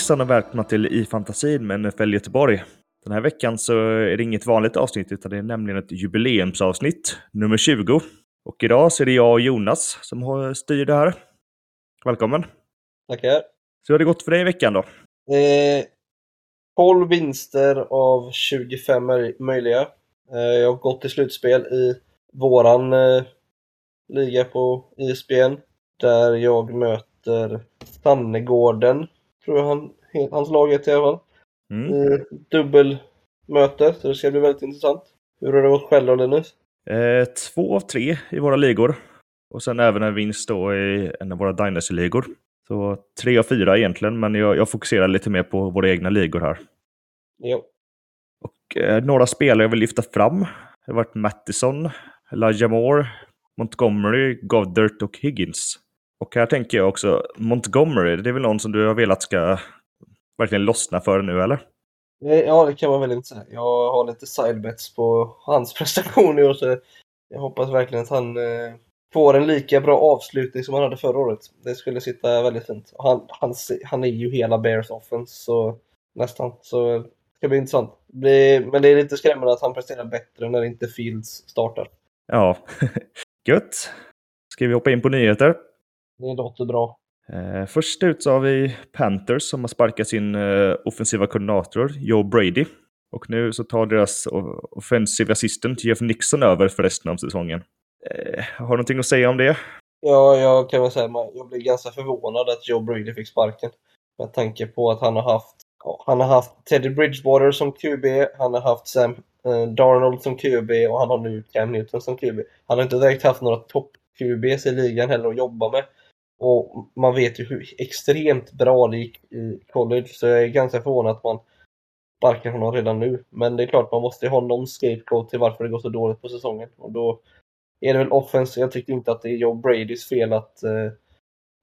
Hejsan och välkomna till i-fantasin med NFL Göteborg. Den här veckan så är det inget vanligt avsnitt utan det är nämligen ett jubileumsavsnitt, nummer 20. Och idag så är det jag och Jonas som styr det här. Välkommen! Tackar! Så hur har det gått för dig i veckan då? Eh, 12 vinster av 25 möjliga. Eh, jag har gått till slutspel i våran eh, liga på ISBN där jag möter Sannegården, tror jag han, hans lag heter i alla fall. Mm. I dubbelmöte, så det ska bli väldigt intressant. Hur har det gått själv då Linus? Eh, två av tre i våra ligor. Och sen även en vinst då i en av våra Dynasty-ligor. Så tre av fyra egentligen, men jag, jag fokuserar lite mer på våra egna ligor här. Jo. Och eh, några spelare jag vill lyfta fram. Det har varit Mattison, Elijah Moore, Montgomery, Goddard och Higgins. Och här tänker jag också, Montgomery, det är väl någon som du har velat ska verkligen lossna för nu, eller? Eh, Ja, det kan man väl inte säga. Jag har lite sidebets på hans prestation i år, så jag hoppas verkligen att han eh, får en lika bra avslutning som han hade förra året. Det skulle sitta väldigt fint. Han, han, han är ju hela Bears offense, så nästan. Så det ska bli intressant. Men det är lite skrämmande att han presterar bättre när inte Fields startar. Ja, gött. Ska vi hoppa in på nyheter? Det låter bra. Eh, först ut så har vi Panthers som har sparkat sin eh, offensiva koordinator Joe Brady. Och nu så tar deras offensive assistant Jeff Nixon över för resten av säsongen. Eh, har du någonting att säga om det? Ja, jag kan väl säga att jag blev ganska förvånad att Joe Brady fick sparken. Med tanke på att han har haft, han har haft Teddy Bridgewater som QB, han har haft Sam eh, Darnold som QB och han har nu Cam Newton som QB. Han har inte direkt haft några topp-QBs i ligan heller att jobba med. Och man vet ju hur extremt bra det gick i college, så jag är ganska förvånad att man sparkar honom redan nu. Men det är klart, man måste ju ha någon scapegoat till varför det går så dåligt på säsongen. Och då är det väl offense. Jag tyckte inte att det är Joe Bradys fel att eh,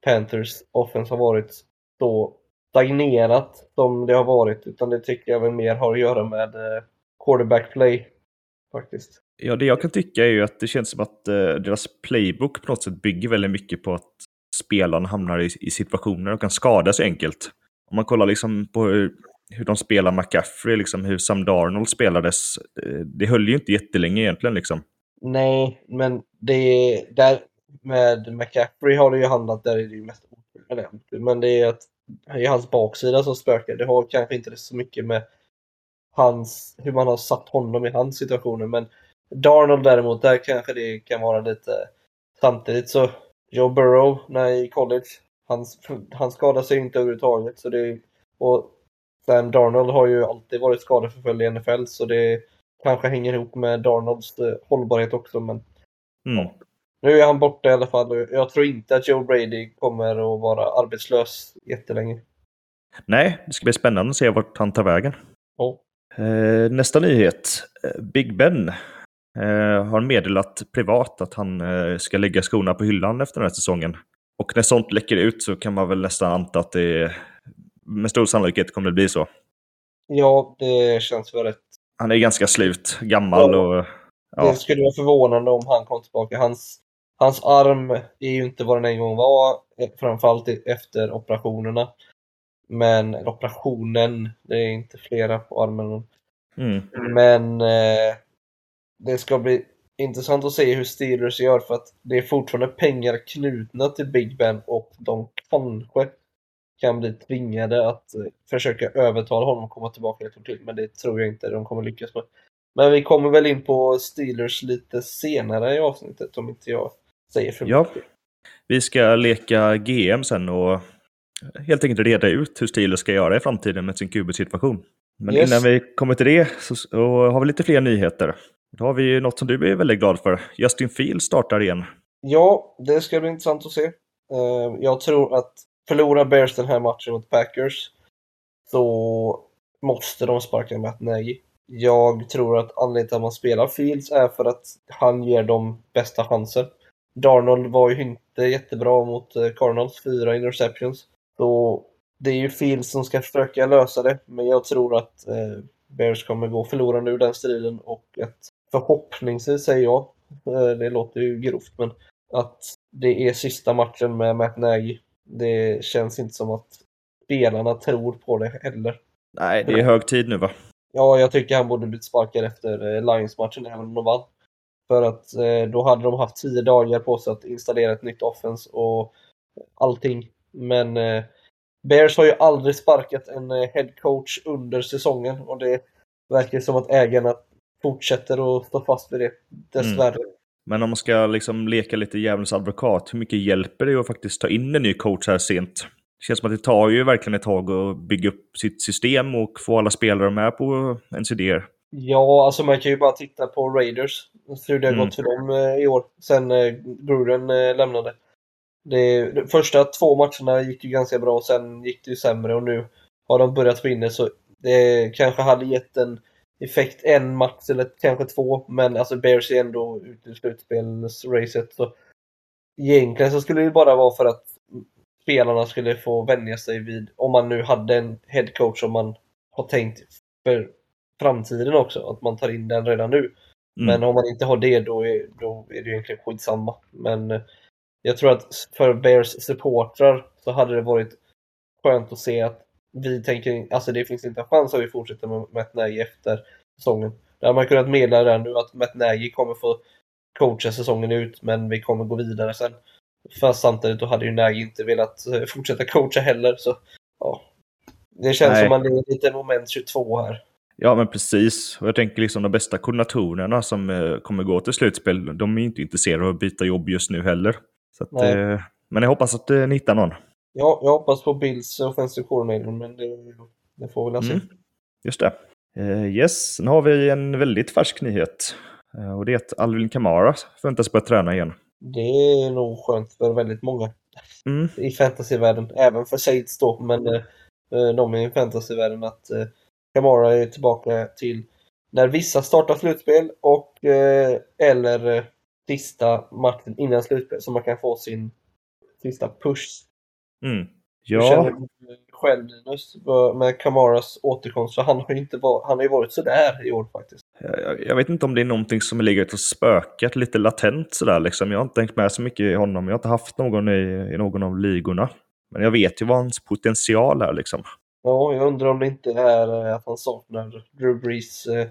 Panthers offense har varit så stagnerat som det har varit. Utan det tycker jag väl mer har att göra med eh, quarterback play. Faktiskt. Ja, det jag kan tycka är ju att det känns som att eh, deras playbook på något sätt bygger väldigt mycket på att spelarna hamnar i, i situationer och kan skadas enkelt. Om man kollar liksom på hur, hur de spelar McCaffrey, liksom hur Sam Darnold spelades, eh, det höll ju inte jättelänge egentligen liksom. Nej, men det är där med McCaffrey har det ju handlat, där är det ju mest otur, men det är att det är hans baksida som spökar. Det har kanske inte så mycket med hans, hur man har satt honom i hans situationer, men Darnold däremot, där kanske det kan vara lite samtidigt så Joe Burrow, när i college, han, han skadar sig inte överhuvudtaget, så det och Sam Darnold har ju alltid varit skadeförföljd i NFL, så det kanske hänger ihop med Darnolds eh, hållbarhet också, men Mm. nu är han borta i alla fall jag tror inte att Joe Brady kommer att vara arbetslös jättelänge. Nej, det ska bli spännande att se vart han tar vägen. Ja. Eh, nästa nyhet. Eh, Big Ben har meddelat privat att han eh, ska lägga skorna på hyllan efter den här säsongen. Och när sånt läcker ut så kan man väl nästan anta att det med stor sannolikhet kommer det bli så. Ja, det känns väl rätt. Han är ganska slut, gammal Ja. och... Ja, Det skulle vara förvånande om han kom tillbaka. Hans, hans arm är ju inte vad den en gång var, eh, framförallt efter operationerna. Men operationen, det är inte flera på armen. mm, Men eh, det ska bli intressant att se hur Steelers gör för att det är fortfarande pengar knutna till Big Ben och de kanske kan bli tvingade att eh, försöka övertala honom att komma tillbaka ett år till. Men det tror jag inte de kommer lyckas med. Men vi kommer väl in på Steelers lite senare i avsnittet om inte jag säger för Ja. mycket. vi ska leka GM sen och helt enkelt reda ut hur Steelers ska göra i framtiden med sin QB-situation. Men Yes. innan vi kommer till det så har vi lite fler nyheter. Då har vi ju något som du är väldigt glad för. Justin Fields startar igen. Ja, det ska bli intressant att se. Eh, jag tror att förlorar Bears den här matchen mot Packers så måste de sparka Matt Nagy. Jag tror att anledningen till att man spelar Fields är för att han ger dem bästa chansen. Darnold var ju inte jättebra mot eh, Cardinals, fyra interceptions. Så det är ju Fields som ska försöka lösa det, men jag tror att eh, Bears kommer gå förlorande ur den striden och att förhoppningsvis, säger jag, eh, det låter ju grovt, men att det är sista matchen med Matt Nagy. Det känns inte som att spelarna tror på det heller. Nej, det är hög tid nu va? Ja, jag tycker han borde blivit sparkad efter eh, Lions-matchen även om de vann. För att eh, då hade de haft tio dagar på sig att installera ett nytt offens och allting. Men Bears har ju aldrig sparkat en eh, head coach under säsongen och det verkar som att ägarna fortsätter att stå fast vid det, dessvärre. Mm. Men om man ska liksom leka lite djävulens advokat, hur mycket hjälper det att faktiskt ta in en ny coach här sent? Det känns som att det tar ju verkligen ett tag att bygga upp sitt system och få alla spelare med på ens idéer. Ja, alltså man kan ju bara titta på Raiders, hur det har mm. gått för dem eh, i år, sen eh, Gruden lämnade. Det, de första två matcherna gick ju ganska bra, sen gick det ju sämre och nu har de börjat vinna så det kanske hade gett en effekt en match eller kanske två, men alltså Bears är ändå ute i slutspelsracet. Så egentligen så skulle det bara vara för att spelarna skulle få vänja sig vid, om man nu hade en headcoach som man har tänkt för framtiden också, att man tar in den redan nu. Mm. Men om man inte har det då är, då är det egentligen skitsamma. Men jag tror att för Bears supportrar så hade det varit skönt att se att vi tänker, alltså det finns inte en chans att vi fortsätter med Matt Nagy efter säsongen. Där har man kunnat meddela redan nu att Matt Nagy kommer få coacha säsongen ut, men vi kommer gå vidare sen. Fast samtidigt då hade ju Nagy inte velat eh, fortsätta coacha heller, så ja. Det känns Nej. som att man är lite moment 22 här. Ja, men precis. Jag tänker liksom de bästa koordinatorerna som eh, kommer gå till slutspel, de är inte intresserade av att byta jobb just nu heller. Att, eh, men jag hoppas att eh, ni hittar någon. Ja, jag hoppas på Bills offensive coordinator, men det, det får vi väl se. Mm, just det. Uh, yes, nu har vi en väldigt färsk nyhet. Uh, och det är att Alvin Kamara förväntas börja träna igen. Det är nog skönt för väldigt många mm. i fantasyvärlden. Även för Saints då, men uh, de i fantasyvärlden att uh, Kamara är tillbaka till när vissa startar slutspel och eller sista matchen innan slutspel så man kan få sin sista push. Mm. Ja. Jag känner själv Linus med Kamaras återkomst för han har ju inte varit, han har ju varit sådär i år faktiskt. Jag, jag, vet inte om det är någonting som ligger och spökat lite latent sådär liksom. Jag har inte tänkt med så mycket i honom. Jag har inte haft någon i, i någon av ligorna. Men jag vet ju vad hans potential är liksom. Ja, jag undrar om det inte är eh, att han saknar Drew Brees eh,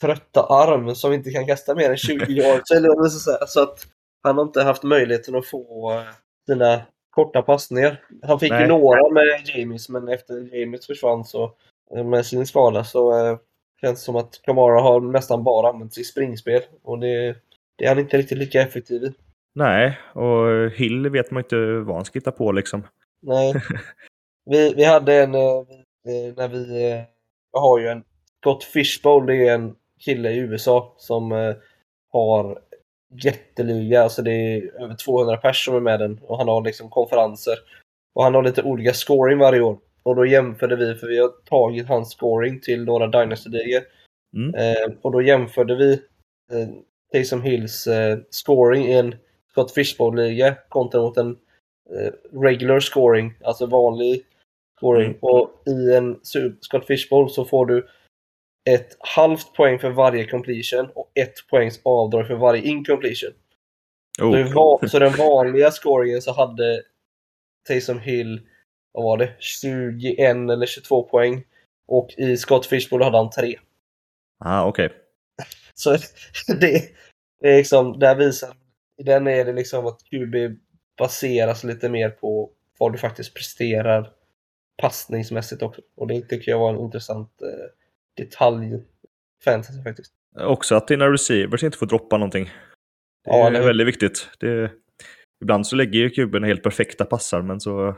trötta arm som inte kan kasta mer än 20 yards. eller så, så att han har inte haft möjligheten att få eh, sina korta passningar. Han fick Nej. ju några med James, men efter James försvann så eh, med sin skada så äh, känns det som att Kamara har nästan bara använt sig i springspel och det, det är han inte riktigt lika effektiv i. Nej, och Hill vet man inte vad han ska hitta på liksom. Nej. Vi, vi hade en, när vi har ju en Scott Fishbowl, det är en kille i USA som eh, har jätteliga, alltså det är över 200 personer med den och han har liksom konferenser. Och han har lite olika scoring varje år. Och då jämförde vi, för vi har tagit hans scoring till några Dynasty-ligor. Mm. Eh, och då jämförde vi eh, Taysom Hills eh, scoring i en Scott Fishbowl-liga kontra mot en eh, regular scoring, alltså vanlig scoring. Mm. Och i en Scott Fishbowl så får du ett halvt poäng för varje completion och ett poängs avdrag för varje incompletion. Oh. Så, så den vanliga scoringen så hade Taysom Hill, vad var det, 21 eller 22 poäng. Och i Scott Fishbowl hade han 3. Ah, okej. Okay. Så det, det är liksom, där visar, i den är det liksom att QB baseras lite mer på vad du faktiskt presterar passningsmässigt också. Och det tycker jag var en intressant eh, detalj fantasy faktiskt. Också att dina receivers inte får droppa någonting. Det är ja, det... väldigt viktigt. Det... Ibland så lägger ju kuben helt perfekta passar men så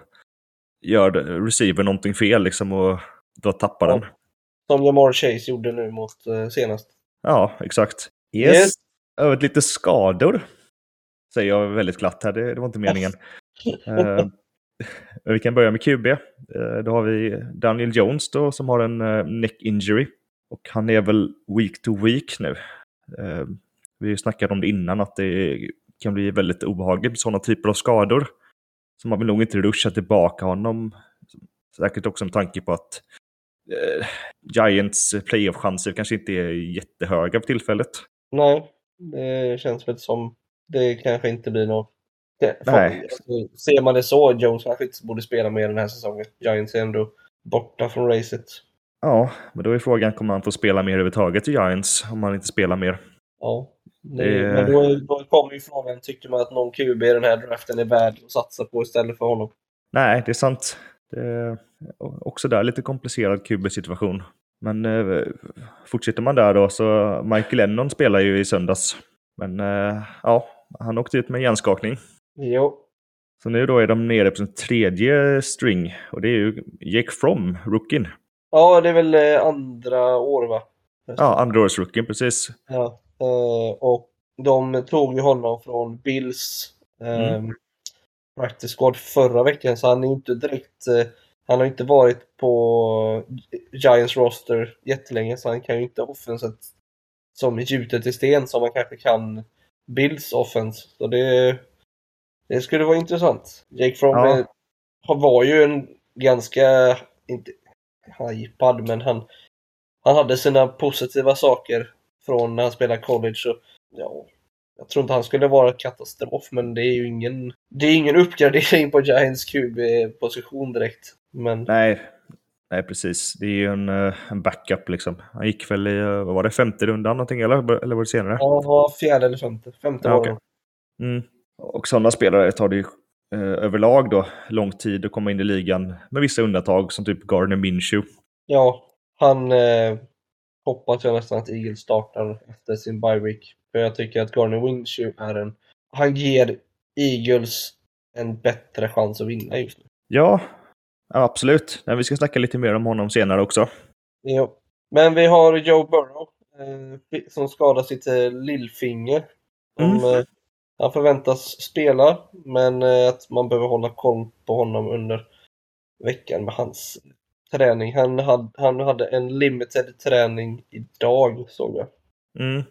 gör receiver någonting fel liksom och då tappar ja. den. Som Jamar Chase gjorde nu mot uh, senast. Ja, exakt. Yes. yes. Över lite skador. Säger jag väldigt glatt här, det, det var inte meningen. uh, Vi kan börja med QB. Eh, då har vi Daniel Jones då, som har en eh, neck injury. Och han är väl week to week nu. Eh, vi snackade om det innan, att det kan bli väldigt obehagligt med sådana typer av skador. Så man vill nog inte ruscha tillbaka honom. Säkert också med tanke på att eh, Giants playoff-chanser kanske inte är jättehöga för tillfället. Nej, det känns väl som det kanske inte blir något det, Nej. Alltså, ser man det så, Jones kanske inte borde spela mer den här säsongen. Giants är ändå borta från racet. Ja, men då är frågan, kommer han få spela mer överhuvudtaget i Giants om han inte spelar mer? Ja. Det, Det- Men då, då kommer ju frågan, tycker man att någon QB i den här draften är värd att satsa på istället för honom? Nej, det är sant. Det är också där lite komplicerad QB-situation. Men eh, fortsätter man där då så Michael Lennon spelar ju i söndags. Men eh, ja, han åkte ut med en hjärnskakning. Jo. Så nu då är de nere på sin tredje string och det är ju Jake From, rookien. Ja, det är väl eh, andra år va? Ja, andraårsrookien, precis. Ja. Eh, och de tog ju honom från Bills eh, Mm. practice squad förra veckan så han är inte direkt han har inte varit på Giants roster jättelänge så han kan ju inte offenset som gjutet i sten som man kanske kan Bills offense. Så det, det skulle vara intressant. Jake Fromm Ja. var ju en ganska, inte hypad, men han, han hade sina positiva saker från när han spelade college. Så, ja, jag tror inte han skulle vara katastrof, men det är ju ingen, det är ingen uppgradering på Giants QB-position direkt. Men Nej, nej precis. Det är ju en, eh, en backup liksom. Han gick väl i, eh, vad var det, femte rundan någonting eller, eller var det senare? ja, han var fjärde eller femte. Femte Ja, var okej. det. Mm. Och sådana spelare tar det ju eh, överlag då lång tid att komma in i ligan med vissa undantag som typ Gardner Minshew. Ja, han eh, hoppas jag nästan att Eagles startar efter sin bye week. För jag tycker att Garner Minshew är en... Han ger Eagles en bättre chans att vinna just nu. Ja, absolut. Vi ska snacka lite mer om honom senare också. Jo. Men vi har Joe Burrow eh, som skadar sitt eh, lillfinger. Som, Mm. Han förväntas spela, men eh, att man behöver hålla koll på honom under veckan med hans träning. Han hade, han hade en limited träning idag, såg jag. Mm.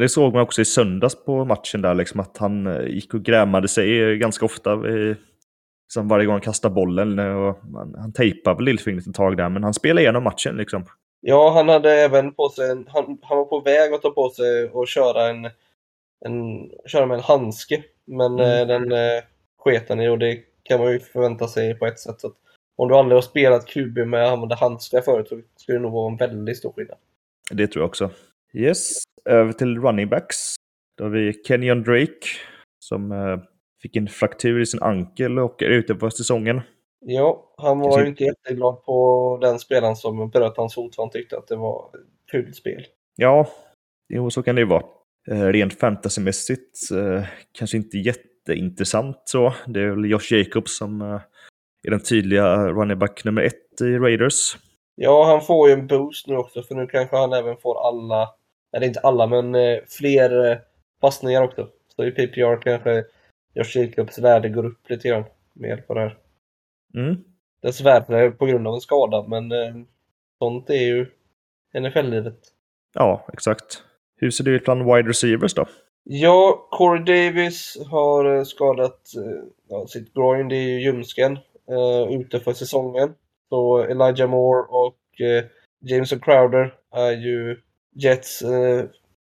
Det såg man också i söndags på matchen där, liksom, att han eh, gick och grämade sig eh, ganska ofta. Liksom varje gång han kastade bollen. Och han, han tejpade väl lillfingret ett tag där, men han spelade igenom matchen. Liksom. Ja, han hade även på sig, en, han, han var på väg att ta på sig och köra en, en köra med en handske. Men Mm. eh, den eh, sket han i och det kan man ju förvänta sig på ett sätt. Så om du aldrig har spelat QB med att använda handskar förut så skulle det nog vara en väldigt stor skillnad. Det tror jag också. Yes, över till running backs. Då har vi Kenyon Drake som eh, fick en fraktur i sin ankel och är ute på säsongen. Ja, han var ju inte jätteglad på den spelaren som bröt hans fot han tyckte att det var ett fult spel. Ja, jo, så kan det ju vara. Eh, rent fantasymässigt eh, kanske inte jätteintressant så. Det är väl Josh Jacobs som eh, är den tydliga running back nummer ett i Raiders. Ja, han får ju en boost nu också för nu kanske han även får alla, eller inte alla, men fler passningar också. Så i PPR kanske Josh Jacobs värde går upp lite grann med hjälp av det här. Mm. Dessvärre på grund av en skada, men sånt är ju NFL-livet. Ja, exakt. Hur ser det ut bland wide receivers då? Ja, Corey Davis har eh, skadat eh, ja, sitt groin, det är ju ljumsken, eh, ute för säsongen. Så Elijah Moore och eh, Jameson Crowder är ju Jets eh,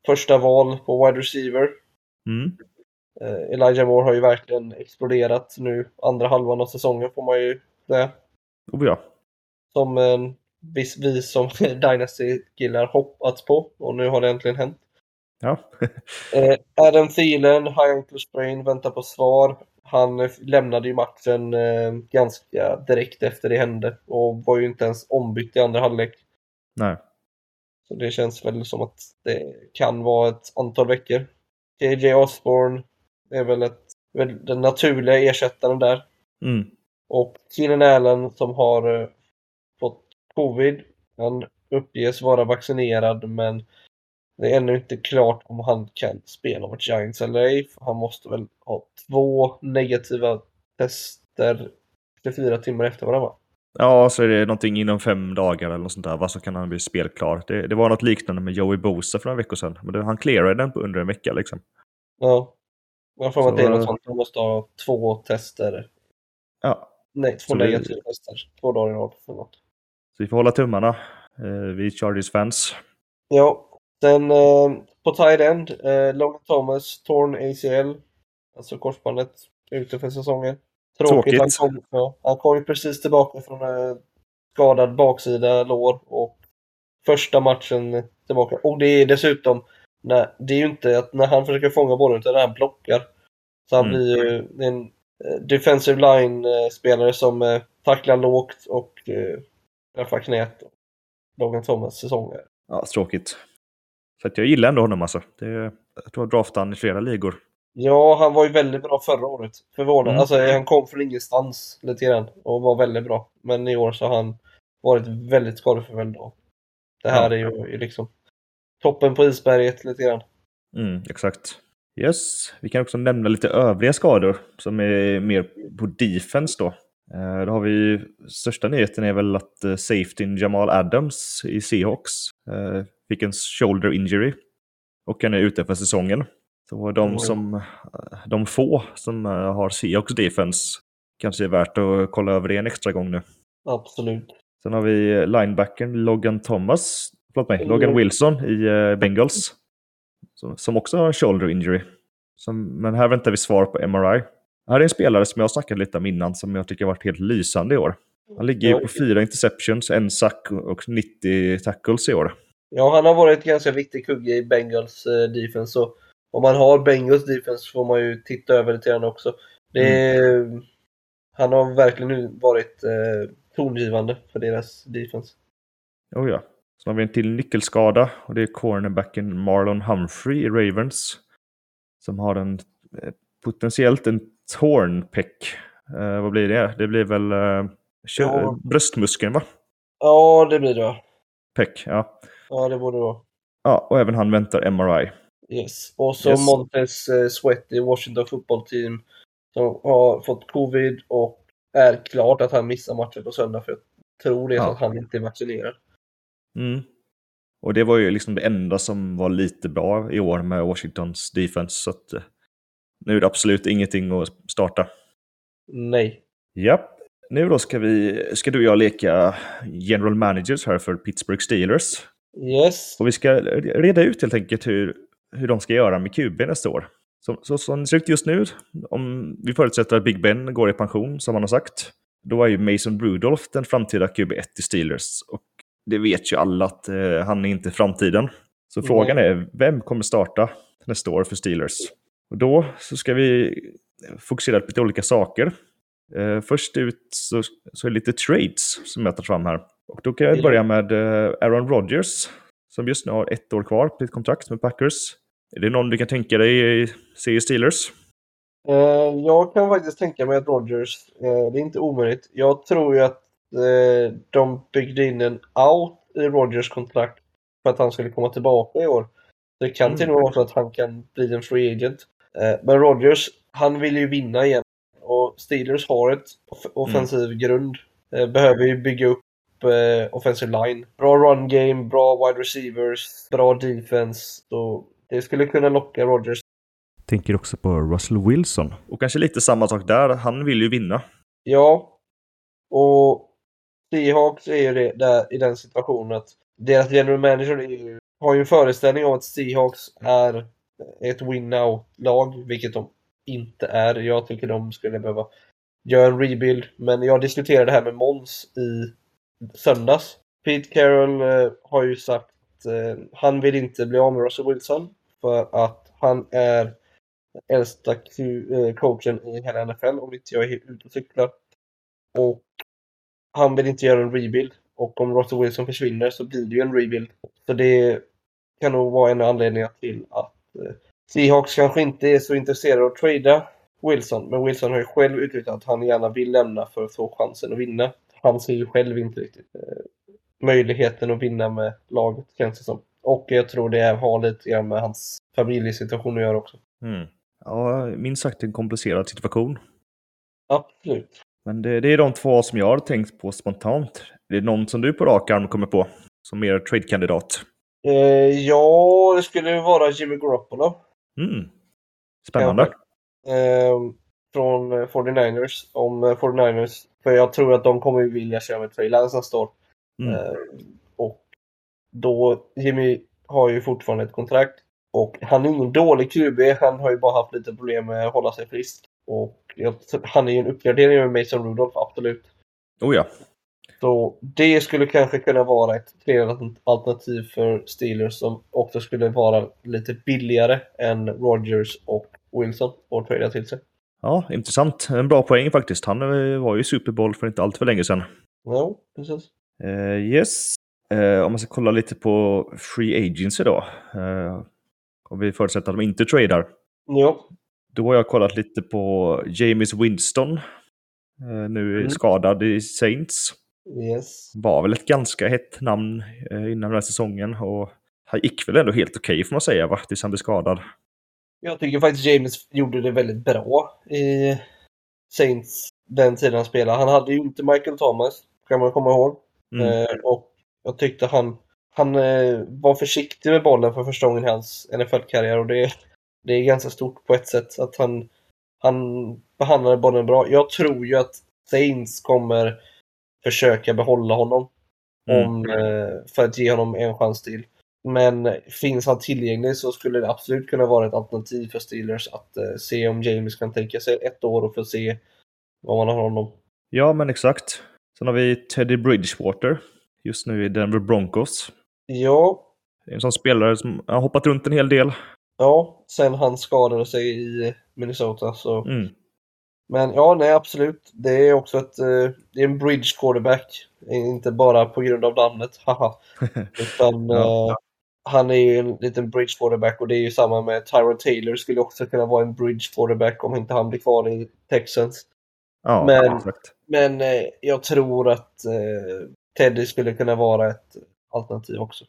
första val på wide receiver. Mm. Elijah Moore har ju verkligen exploderat nu andra halvan av säsongen får man ju säga. Oh, ja. Som en viss vi som Dynasty-killar hoppats på och nu har det äntligen hänt. ja. Eh, Adam Thielen, high ankle sprain, väntar på svar. Han eh, lämnade ju matchen eh, ganska direkt efter det hände och var ju inte ens ombytt i andra halvlek. Nej. Så det känns väl som att det kan vara ett antal veckor. KJ Osborne är väl, ett, väl den naturliga ersättaren där. Mm. Och Keenan Allen som har eh, covid. Han uppges vara vaccinerad men det är ännu inte klart om han kan spela mot Giants eller ej. Han måste väl ha två negativa tester 24 timmar efter varandra. Ja, så är det någonting inom fem dagar eller något sånt där. Vad så kan han bli spelklar. Det, det var något liknande med Joey Bosa för några veckor sedan. Men det, han clearade den på under en vecka liksom. Ja. Jag får att det är något sånt. Man måste ha två tester. Ja, Nej, två negativa tester. Två dagar i rad. eller något. Vi får hålla tummarna. Eh, vi Chargers-fans. Ja, sen eh, på tight end, eh, Logan Thomas, torn ACL, alltså korsbandet. ute för säsongen. Tråkigt. Han kom, ja, han kom ju precis tillbaka från en skadad baksida lår och första matchen tillbaka. Och det är dessutom, när, det är ju inte att när han försöker fånga bollen utan han blockar. Så han Mm. blir ju en eh, defensive line-spelare som eh, tacklar lågt och träffar knät. Logan Thomas säsonger. Ja, tråkigt. Så att jag gillar ändå honom alltså. Det, jag tror jag draftade han i flera ligor. Ja, han var ju väldigt bra förra året. Förvånande. Mm. Alltså, han kom från ingenstans lite grann och var väldigt bra. Men i år så har han varit väldigt skadeförföljd. Det här Ja. är ju liksom toppen på isberget lite grann. Mm, exakt. Yes, vi kan också nämna lite övriga skador som är mer på defense då. Eh, Då har vi största nyheten är väl att eh, safetyn Jamal Adams i Seahawks eh, fick en shoulder injury och han är ute för säsongen. Så de som, de få som har Seahawks defense kanske är värt att kolla över det en extra gång nu. Absolut. Sen har vi linebacken Logan Thomas, förlåt mig. Logan Wilson i Bengals. Som, som också har en shoulder injury. Som, men här väntar vi svar på MRI. Här är en spelare som jag har snackat lite om innan som jag tycker har varit helt lysande i år. Han ligger ju på fyra interceptions, en sack och 90 tackles i år. Ja, han har varit en ganska viktig kugge i Bengals eh, defense. Så om man har Bengals defense får man ju titta över lite grann också. Det är, Han har verkligen nu varit eh, tongivande för deras defense. Oh ja. Sen har vi en till nyckelskada och det är cornerbacken Marlon Humphrey i Ravens. Som har en eh, potentiellt en torn peck. Eh, vad blir det? Det blir väl eh, Ja. bröstmuskeln va? Ja, det blir det? Peck, ja. Ja, det borde det vara. Ja, och även han väntar MRI. Yes. Och så Yes. Montez eh, Sweat i Washington football team som har fått covid och är klart att han missar matchen på söndag för jag tror det är så Ja. att han inte är vaccinerad. Mm. Och det var ju liksom det enda som var lite bra i år med Washingtons defense. Så att, eh, nu är det absolut ingenting att starta. Nej. Ja, nu då ska, vi, ska du och jag leka general managers här för Pittsburgh Steelers. Yes. Och vi ska reda ut helt enkelt hur, hur de ska göra med QB nästa år. Så, så som det ser ut just nu, om vi förutsätter att Big Ben går i pension, som han har sagt, då är ju Mason Rudolph den framtida QB1 i Steelers. Och det vet ju alla att eh, han är inte framtiden. Så Nej. frågan är, vem kommer starta nästa år för Steelers? Och då så ska vi fokusera på lite olika saker. Eh, först ut så, så är det lite trades som jag tar fram här. Och då kan jag Ja. börja med eh, Aaron Rodgers, som just nu har ett år kvar på sitt kontrakt med Packers. Är det någon du kan tänka dig se i Steelers? Eh, jag kan faktiskt tänka mig att Rodgers, eh, det är inte omöjligt. Jag tror ju att eh, de byggde in en out i Rodgers kontrakt för att han skulle komma tillbaka i år. Det kan Mm. till och med vara så att han kan bli en free agent. Eh, men Rodgers, han vill ju vinna igen. Och Steelers har ett off- offensiv grund. Eh, behöver ju bygga upp eh, offensive line. Bra run game, bra wide receivers, bra defense. Så det skulle kunna locka Rodgers Tänker också på Russell Wilson. Och kanske lite samma sak där, han vill ju vinna. Ja. Och Seahawks är ju det, där, i den situationen att deras general manager är ju, har ju en föreställning om att Seahawks är ett win now-lag, vilket de inte är. Jag tycker de skulle behöva göra en rebuild. Men jag diskuterade det här med Måns i söndags. Pete Carroll eh, har ju sagt eh, han vill inte bli av med Russell Wilson för att han är äldsta eh, coachen i hela NFL om inte jag är helt ute och cyklar. Och han vill inte göra en rebuild. Och om Russell Wilson försvinner så blir det ju en rebuild. Så det kan nog vara en av anledningarna till att Seahawks kanske inte är så intresserade av att trada Wilson. Men Wilson har ju själv uttryckt att han gärna vill lämna för att få chansen att vinna. Han ser ju själv inte riktigt eh, möjligheten att vinna med laget känns det som. Och jag tror det har lite grann med hans familjesituation att göra också. Mm. Ja, minst sagt en komplicerad situation. Absolut. Men det, det är de två som jag har tänkt på spontant. Det är någon som du på rak arm kommer på som mer trade-kandidat. Eh, ja, det skulle vara Jimmy Garoppolo. Mm. Spännande. Eh, från eh, 49ers. Om eh, 49ers. För jag tror att de kommer vilja köra med Trey Lance nästa år. Mm. Eh, och då, Jimmy har ju fortfarande ett kontrakt. Och han är ingen dålig QB. Han har ju bara haft lite problem med att hålla sig frisk. Och jag, han är ju en uppgradering med Mason Rudolph, absolut. Oh ja. Så det skulle kanske kunna vara ett tredje alternativ för Steelers som också skulle vara lite billigare än Rogers och Wilson och trada till sig. Ja, intressant. En bra poäng faktiskt. Han eh, var ju Super Bowl för inte allt för länge sedan. Ja, precis. Uh, yes. Uh, om man ska kolla lite på Free Agency då. Uh, om vi förutsätter att de inte tradar. Ja. Då har jag kollat lite på James Winston. nu mm. skadad i Saints. Yes. Var väl ett ganska hett namn innan den här säsongen. Och han gick väl ändå helt okej okay, får man säga, va? tills han blev skadad. Jag tycker faktiskt James gjorde det väldigt bra i Saints den tiden han spelade. Han hade ju inte Michael Thomas, kan man komma ihåg. Mm. Eh, och jag tyckte han, han eh, var försiktig med bollen för första gången i hans NFL-karriär och det, det är ganska stort på ett sätt. Att han, han behandlade bollen bra. Jag tror ju att Saints kommer försöka behålla honom. Mm. Om, eh, för att ge honom en chans till. Men finns han tillgänglig så skulle det absolut kunna vara ett alternativ för Steelers att eh, se om James kan tänka sig ett år och få se vad man har honom. Ja, men exakt. Sen har vi Teddy Bridgewater just nu i Denver Broncos. Ja. En sån spelare som har hoppat runt en hel del. Ja, sen han skadade sig i Minnesota så. Mm. Men ja, nej absolut. Det är också ett, eh, det är en bridge quarterback. Inte bara på grund av namnet, haha. Utan ja. eh, han är ju en liten bridge quarterback och det är ju samma med Tyron Taylor skulle också kunna vara en bridge quarterback om inte han blir kvar i Texans. Ja, men exakt. men eh, jag tror att Teddy skulle kunna vara ett alternativ också.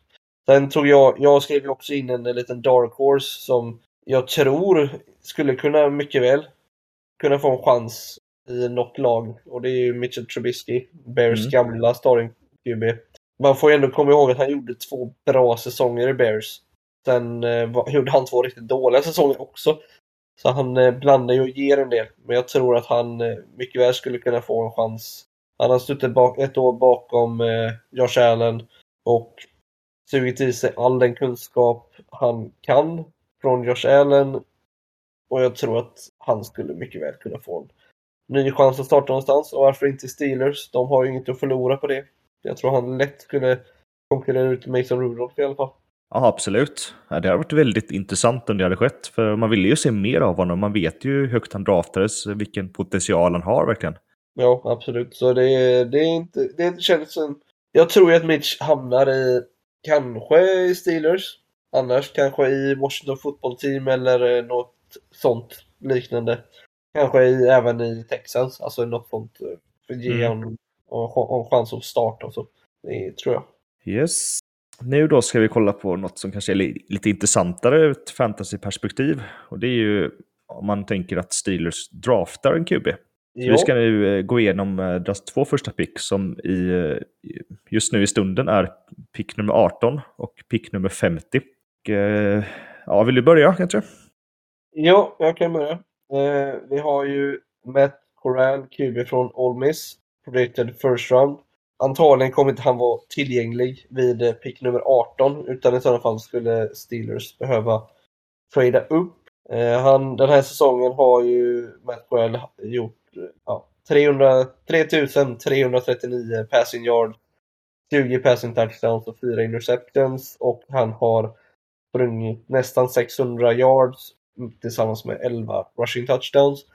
Sen tror jag, jag skrev ju också in en, en liten dark horse som jag tror skulle kunna mycket väl kunna få en chans i något lag och det är ju Mitchell Trubisky, Bears mm. gamla starting QB man får ju ändå komma ihåg att han gjorde två bra säsonger i Bears. Sen eh, gjorde han två riktigt dåliga säsonger också. Så han eh, blandar ju och ger en del. Men jag tror att han eh, mycket väl skulle kunna få en chans. Han har suttit bak, ett år bakom eh, Josh Allen och sugit i sig all den kunskap han kan från Josh Allen. Och jag tror att han skulle mycket väl kunna få en ny chans att starta någonstans. Och varför inte Steelers? De har ju inget att förlora på det. Jag tror han lätt skulle konkurrera ut Mason Rudolph i alla fall. Ja, absolut. det hade varit väldigt intressant om det hade skett. För man vill ju se mer av honom. Man vet ju hur högt han draftades, vilken potential han har verkligen. Ja, absolut. Så det, det är inte... Det känns som... Jag tror ju att Mitch hamnar i... Kanske i Steelers. Annars kanske i Washington Football Team eller något sånt liknande. Kanske i, även i Texans, alltså något sånt. För att ge mm. honom och en chans att starta och så. Det tror jag. Yes. Nu då ska vi kolla på något som kanske är lite intressantare ur ett fantasyperspektiv. Och det är ju om man tänker att Steelers draftar en QB. vi ska nu eh, gå igenom eh, deras två första pick som i, eh, just nu i stunden är pick nummer 18 och pick nummer 50. Och, ja, vill du börja kanske? Ja, jag kan börja. Eh, vi har ju Matt Corral, QB från Ole Miss predicted first round. Antagligen kommer inte han vara tillgänglig vid eh, pick nummer 18 utan i sådana fall skulle Steelers behöva trada upp. Eh, han, den här säsongen har ju Matt Corral gjort ja, 300, 3339 passing yards, 20 passing touchdowns och 4 interceptions och han har sprungit nästan 600 yards tillsammans med 11 rushing touchdowns.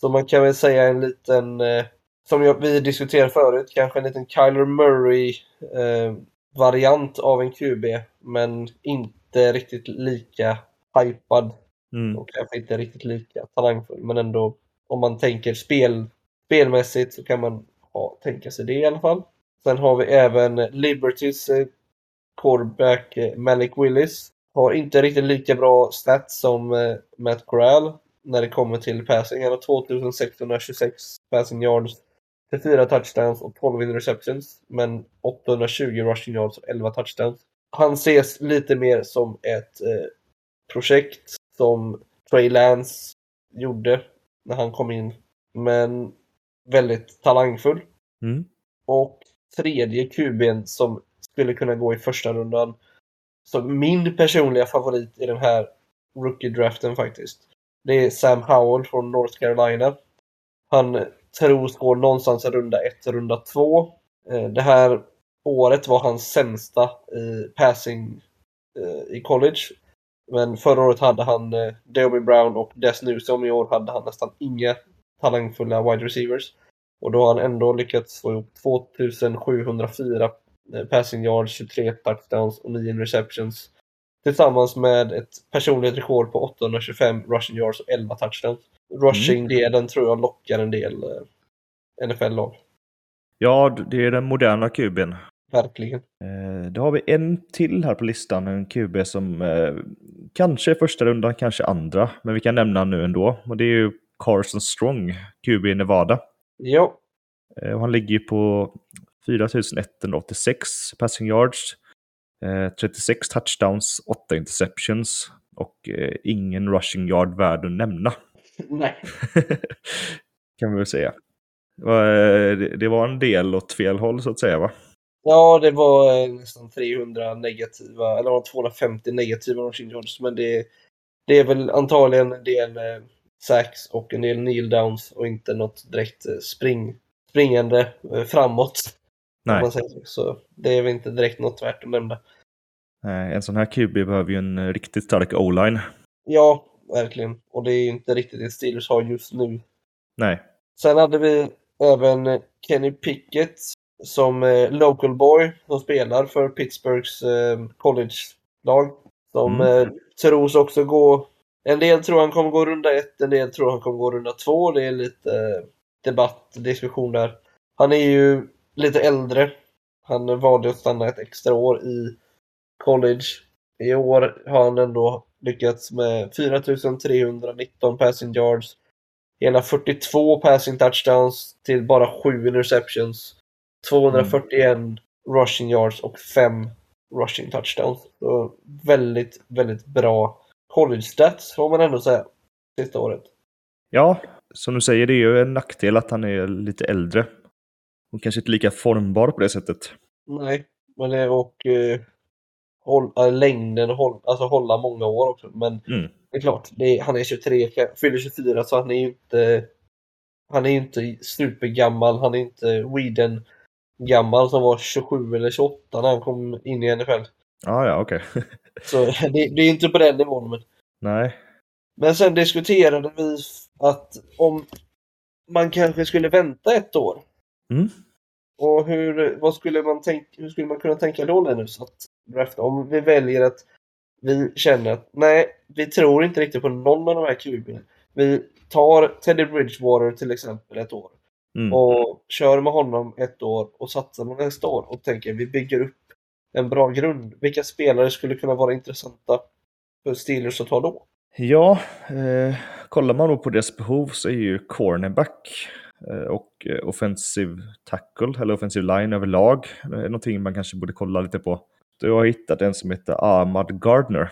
Så man kan väl säga en liten eh, som jag, vi diskuterade förut, kanske en liten Kyler Murray-variant eh, av en QB, men inte riktigt lika hypad. Mm. Och kanske inte riktigt lika talangfull, men ändå om man tänker spel, spelmässigt så kan man ha, tänka sig det i alla fall. Sen har vi även Libertys eh, quarterback eh, Malik Willis. Har inte riktigt lika bra stats som eh, Matt Corral när det kommer till passing. Han har 2626 passing yards 24 touchdowns och 12 interceptions, men 820 rushing yards och 11 touchdowns. Han ses lite mer som ett eh, projekt som Trey Lance gjorde när han kom in, men väldigt talangfull. Mm. Och tredje kuben som skulle kunna gå i första rundan. Så min personliga favorit i den här rookie-draften faktiskt. Det är Sam Howell från North Carolina. Han tros gå någonstans i runda 1 runda 2. Eh, det här året var hans sämsta i passing eh, i college. Men förra året hade han eh, Brown och Des Newsom. I år hade han nästan inga talangfulla wide receivers. Och då har han ändå lyckats få ihop 2704 passing yards, 23 touchdowns och 9 receptions. Tillsammans med ett personligt rekord på 825 rushing yards och 11 touchdowns. Rushing-delen mm. tror jag lockar en del eh, NFL-lag. Ja, det är den moderna kuben. Verkligen. Eh, då har vi en till här på listan, en QB som eh, kanske är första rundan, kanske andra, men vi kan nämna nu ändå. Och det är ju Carson Strong, QB i Nevada. Ja. Eh, han ligger på 4186 passing yards, 36 touchdowns, 8 interceptions och ingen rushing yard värd att nämna. Nej. kan vi väl säga. Det var en del åt fel håll så att säga va? Ja, det var eh, nästan 300 negativa, eller 250 negativa rushing yards, men det, det är väl antagligen en del eh, sacks och en del kneel downs och inte något direkt eh, spring, springande eh, framåt. Nej. Man säger så. det är väl inte direkt något värt att nämna. Nej, en sån här QB behöver ju en riktigt stark o-line. Ja, verkligen. Och det är ju inte riktigt det Steelers har just nu. Nej. Sen hade vi även Kenny Pickett som eh, local boy som spelar för Pittsburghs eh, college-lag. Som mm. eh, tros också gå... En del tror han kommer gå runda ett, en del tror han kommer gå runda två. Det är lite eh, debatt, diskussion där. Han är ju lite äldre. Han valde att stanna ett extra år i college. I år har han ändå lyckats med 4319 passing yards. Hela 42 passing touchdowns till bara 7 interceptions. 241 mm. rushing yards och 5 rushing touchdowns. Så väldigt, väldigt bra college stats får man ändå säga. Sista året. Ja, som du säger, det är ju en nackdel att han är lite äldre. Och kanske inte lika formbar på det sättet. Nej, men det och eh, håll, äh, längden, håll, alltså hålla många år också. Men mm. det är klart, det är, han är 23, fyller 24 så han är ju inte han är ju inte supergammal, han är inte Whedon gammal som var 27 eller 28 när han kom in i NFL. Ah, ja, okej. Okay. så det, det, är inte på den nivån. Men... Nej. Men sen diskuterade vi att om man kanske skulle vänta ett år. Mm. Och hur, vad skulle man tänka, hur skulle man kunna tänka då Linus? Att drafta? Om vi väljer att vi känner att nej, vi tror inte riktigt på någon av de här kuberna. Vi tar Teddy Bridgewater till exempel ett år. Mm. Och kör med honom ett år och satsar med nästa år och tänker vi bygger upp en bra grund. Vilka spelare skulle kunna vara intressanta för Steelers att ta då? Ja, eh, kollar man då på deras behov så är ju cornerback och eh, offensive tackle, eller offensive line överlag, eh, någonting man kanske borde kolla lite på. Jag har hittat en som heter Ahmad Gardner,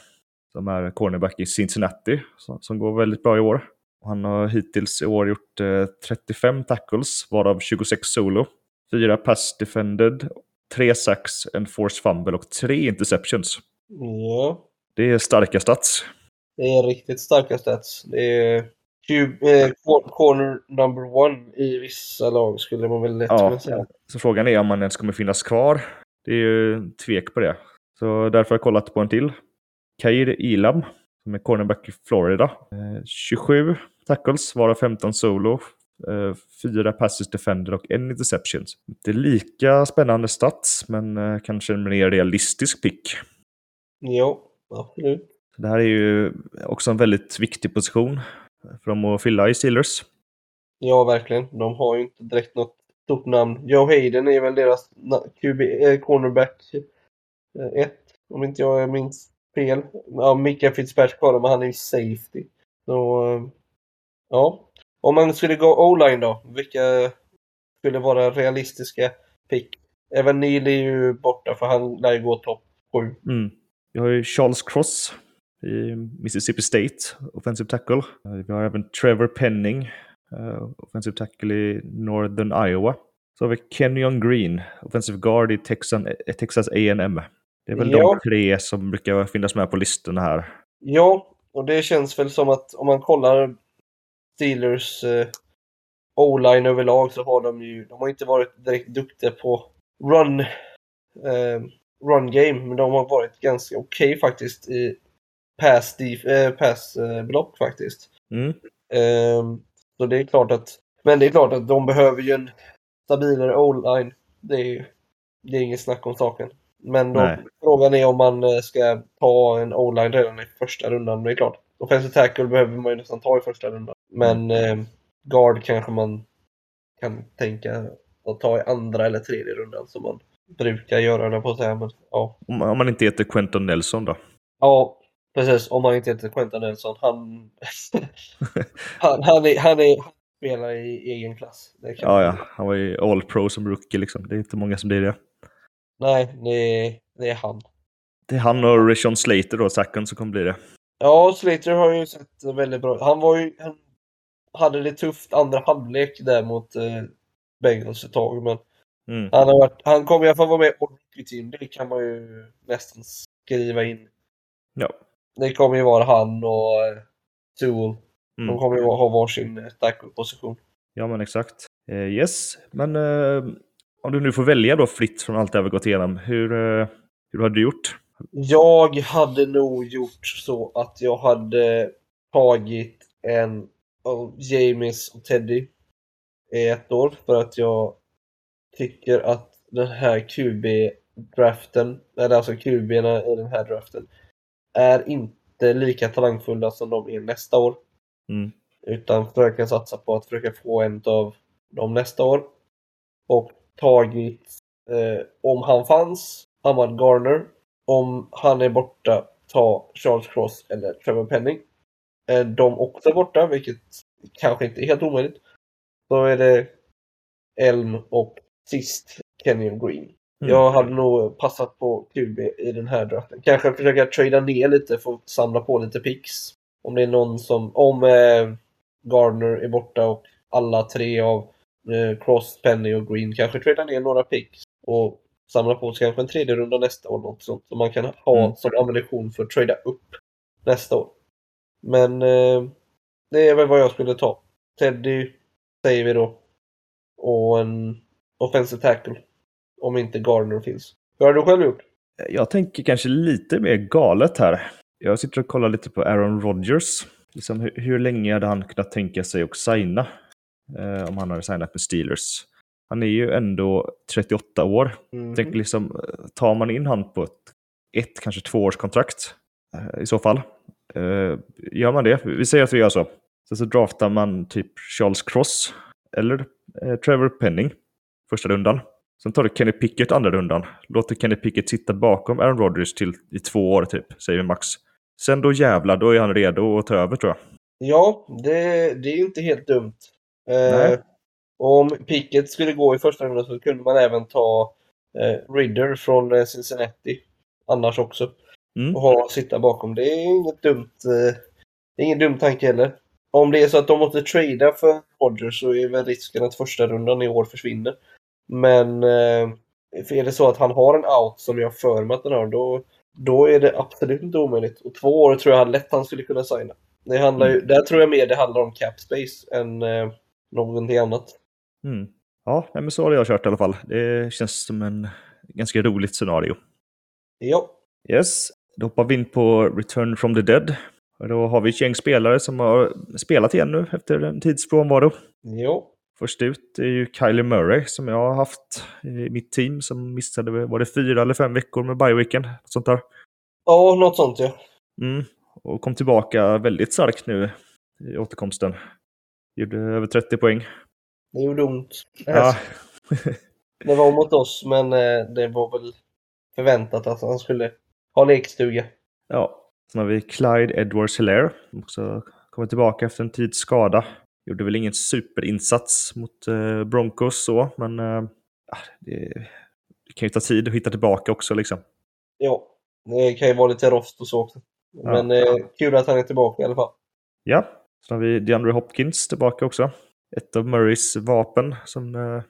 som är cornerback i Cincinnati, som går väldigt bra i år. Han har hittills i år gjort eh, 35 tackles, varav 26 solo. 4 pass defended, 3 sacks, en force fumble och 3 interceptions. Ja. Det är starka stats. Det är riktigt starka stats. Det är eh, corner number one i vissa lag skulle man väl lätt ja, kunna säga. Så frågan är om man ens kommer finnas kvar. Det är ju tvek på det. Så därför har jag kollat på en till. Kair Ilam, som är cornerback i Florida. 27 eh, tackles, varav 15 solo. Eh, fyra passes defender och en interception. Inte lika spännande stats, men eh, kanske en mer realistisk pick. Jo, absolut. Det här är ju också en väldigt viktig position för dem att fylla i Steelers. Ja, verkligen. De har ju inte direkt något stort namn. Joe Hayden är väl deras QB, eh, cornerback 1, om inte jag minns fel. Ja, Mika Fitzpatrick har men han är ju safety. Så Ja. Om man skulle gå o-line då, vilka skulle vara realistiska pick? Även Neil är ju borta för han lär ju gå topp 7. Mm. Vi har ju Charles Cross i Mississippi State, offensive tackle. Vi har även Trevor Penning, uh, offensive tackle i Northern Iowa. Så har vi Kenyon Green, offensive guard i Texan, eh, Texas A&M. Det är väl ja. de tre som brukar finnas med på listorna här. Ja, och det känns väl som att om man kollar Steelers eh, O-line överlag så har de ju, de har inte varit direkt duktiga på run, eh, run game, men de har varit ganska okej okay faktiskt i pass, eh, pass eh, block faktiskt. Mm. Eh, så det är klart att, men det är klart att de behöver ju en stabilare O-line. Det är, det är inget snack om saken. Men då, frågan är om man eh, ska ta en O-line redan i första rundan. Det är klart, offensive tackle behöver man ju nästan ta i första rundan. Men eh, guard kanske man kan tänka att ta i andra eller tredje rundan som man brukar göra det på att säga. Men, ja. om man inte heter Quentin Nelson då? Ja, precis. Om man inte heter Quentin Nelson. Han, han, han, är, han, är, han spelar i egen klass. ja, ja. Han var ju all pro som rookie liksom. Det är inte många som blir det. Nej, det är, det är han. Det är han och Rishon Slater då, Sacken, som kommer bli det. Ja, Slater har ju sett väldigt bra Han var ju, han hade det tufft andra halvlek där mot eh, Bengals ett tag, men mm. han, har varit, han kommer i alla fall vara med i rookie team. Det kan man ju nästan skriva in. Ja. Det kommer ju vara han och eh, Tool. Mm. De kommer ju ha varsin eh, tackle-position. Ja, men exakt. Eh, yes, men eh, om du nu får välja då fritt från allt det vi gått igenom, hur, eh, hur hade du gjort? Jag hade nog gjort så att jag hade tagit en av James och Teddy i ett år för att jag tycker att den här QB-draften, eller alltså qb i den här draften, är inte lika talangfulla som de är nästa år. Mm. Utan försöka satsa på att försöka få en av dem nästa år. Och tagit, eh, om han fanns, Ahmad Garner. Om han är borta, ta Charles Cross eller Trevor Penning. Är de också borta, vilket kanske inte är helt omöjligt, då är det Elm och sist Kenyon Green. Mm. Jag hade nog passat på QB i den här draften. Kanske försöka trada ner lite för att samla på lite picks. Om det är någon som, om eh, Gardner är borta och alla tre av Eh, Cross, Penny och Green kanske trada ner några picks och samla på sig kanske en tredje runda nästa år. Något sånt som man kan ha mm. som ammunition för att trada upp nästa år. Men eh, det är väl vad jag skulle ta. Teddy säger vi då. Och en offensive tackle. Om inte Gardner finns. Hur har du själv gjort? Jag tänker kanske lite mer galet här. Jag sitter och kollar lite på Aaron Rodgers. Liksom, hur, hur länge hade han kunnat tänka sig att signa? eh, om han hade signat med Steelers. Han är ju ändå 38 år. Mm. Tänk liksom, tar man in han på ett, ett kanske tvåårskontrakt eh, i så fall. Eh, gör man det, vi säger att vi gör så. Sen så draftar man typ Charles Cross eller eh, Trevor Penning första rundan. Sen tar du Kenny Pickett andra rundan. Låter Kenny Pickett sitta bakom Aaron Rodgers till i två år typ, säger vi max. Sen då jävlar, då är han redo att ta över tror jag. Ja, det, det är inte helt dumt. Eh, om Pickett skulle gå i första rundan så kunde man även ta eh, Ridder från eh, Cincinnati. Annars också. Mm. Och ha, sitta bakom. Det är inget dumt. Eh, det är ingen dum tanke heller. Om det är så att de måste trada för Rodgers så är väl risken att första rundan i år försvinner. Men eh, är det så att han har en out som jag för mig att den har, då, då är det absolut inte omöjligt. Och två år tror jag lätt han skulle kunna signa. Det handlar ju, mm. Där tror jag mer det handlar om cap space än eh, någonting annat. Mm. Ja, men så har jag kört i alla fall. Det känns som en ganska roligt scenario. Ja. Yes, då hoppar vi in på Return from the Dead. Och då har vi ett gäng spelare som har spelat igen nu efter en tids frånvaro. Jo. Först ut är ju Kylie Murray som jag har haft i mitt team som missade, var det fyra eller fem veckor med bye-weekend? Sånt där. Ja, något sånt ja. Mm. Och kom tillbaka väldigt starkt nu i återkomsten. Gjorde över 30 poäng. Det gjorde ont. Ja. det var mot oss, men eh, det var väl förväntat att han skulle ha lekstuga. Ja. Sen har vi Clyde Edwards Hilaire, som också kommer tillbaka efter en tids skada. Gjorde väl ingen superinsats mot eh, Broncos så, men eh, det, det, kan ju ta tid att hitta tillbaka också liksom. Ja, det kan ju vara lite rost och så också. Men ja. eh, kul att han är tillbaka i alla fall. Ja, Sen har vi DeAndre Hopkins tillbaka också. Ett av Murrays vapen som eh,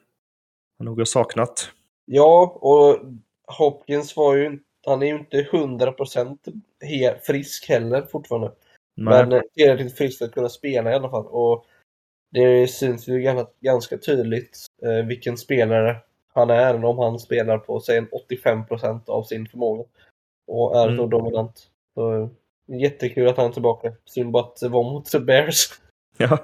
han nog har saknat. Ja, och Hopkins var ju han är ju inte 100% frisk heller fortfarande. Nej. Men tillräckligt frisk att kunna spela i alla fall. Och det syns ju ganska, tydligt eh, vilken spelare han är om han spelar på säg en 85% av sin förmåga och är så Mm. dominant. Så, jättekul att han är tillbaka. Synd bara att det var mot The Bears. Ja.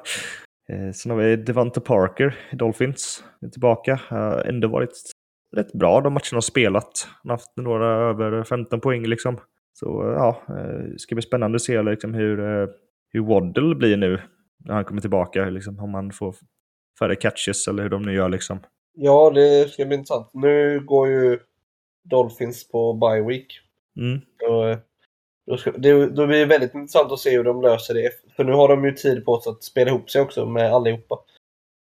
Eh, Sen har vi Devante Parker i Dolphins. Är tillbaka. Har ändå varit rätt bra de matcherna har spelat. Han har haft några över 15 poäng liksom. Så eh, ja, eh, det ska bli spännande att se liksom hur, eh, hur Waddle blir nu när han kommer tillbaka. Liksom, om han får färre catches eller hur de nu gör liksom. Ja, det ska bli intressant. Nu går ju Dolphins på bye week. Mm. Och, eh, då, ska, det, då blir det väldigt intressant att se hur de löser det. För nu har de ju tid på sig att spela ihop sig också med allihopa.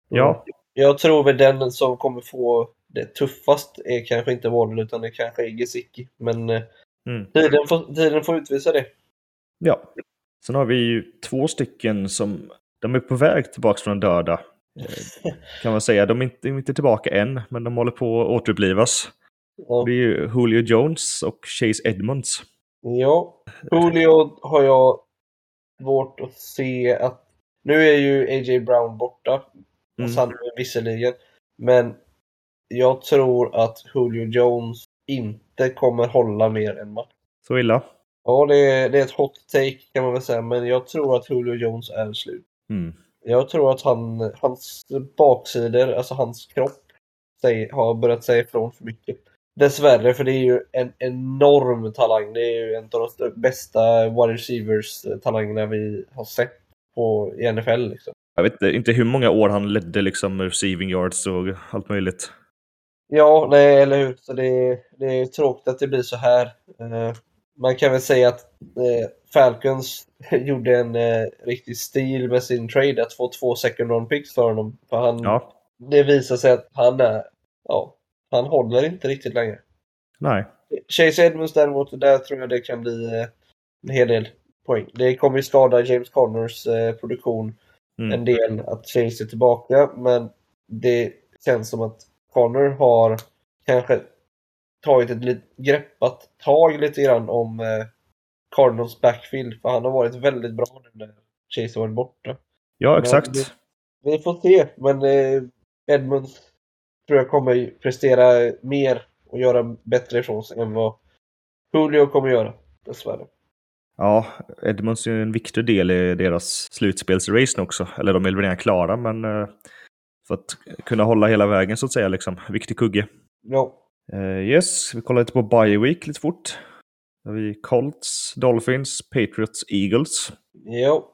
Ja. Jag tror väl den som kommer få det tuffast är kanske inte Waddle utan det kanske är Gesicki. Men eh, Mm. tiden, får, tiden får utvisa det. Ja. Sen har vi ju två stycken som de är på väg tillbaka från den döda. Eh, Kan man säga. De är inte, de inte tillbaka än, men de håller på att återupplivas. Ja. Det är ju Julio Jones och Chase Edmonds. Ja, Julio har jag svårt att se att... Nu är ju A.J. Brown borta, Mm. mm. visserligen, men jag tror att Julio Jones inte kommer hålla mer än match. Så illa. Ja, det är, det är ett hot take kan man väl säga, men jag tror att Julio Jones är slut. Mm. Jag tror att han, hans baksidor, alltså hans kropp, säg, har börjat säga ifrån för mycket. Dessvärre, för det är ju en enorm talang. Det är ju en av de bästa wide receivers-talangerna vi har sett på, i NFL. Liksom. Jag vet inte- hur många år han ledde liksom receiving yards och allt möjligt. Ja, nej, eller hur. Så det, det är tråkigt att det blir så här. Man kan väl säga att eh, Falcons gjorde en eh, riktig stil med sin trade att få två second round picks för honom. För han, Ja, det visar sig att han är, ja, han håller inte riktigt längre. nej. Chase Edmonds däremot, där tror jag det kan bli eh, en hel del poäng. Det kommer ju skada James Connors eh, produktion Mm. en del att Chase är tillbaka, men det känns som att Connor har kanske tagit ett greppat tag lite grann om eh, Cardinals backfield, för han har varit väldigt bra nu när Chase har varit borta. Ja, exakt. det- Vi får se, men eh, Edmonds tror jag kommer prestera mer och göra bättre ifrån sig än vad Julio kommer göra, dessvärre. Ja, Edmonds är ju en viktig del i deras slutspelsrace också. Eller de är väl redan klara, men eh, för att kunna hålla hela vägen så att säga. Liksom. Viktig kugge. Ja, Eh, yes, vi kollar lite på Bye Week lite fort. Då har vi Colts, Dolphins, Patriots, Eagles. ja.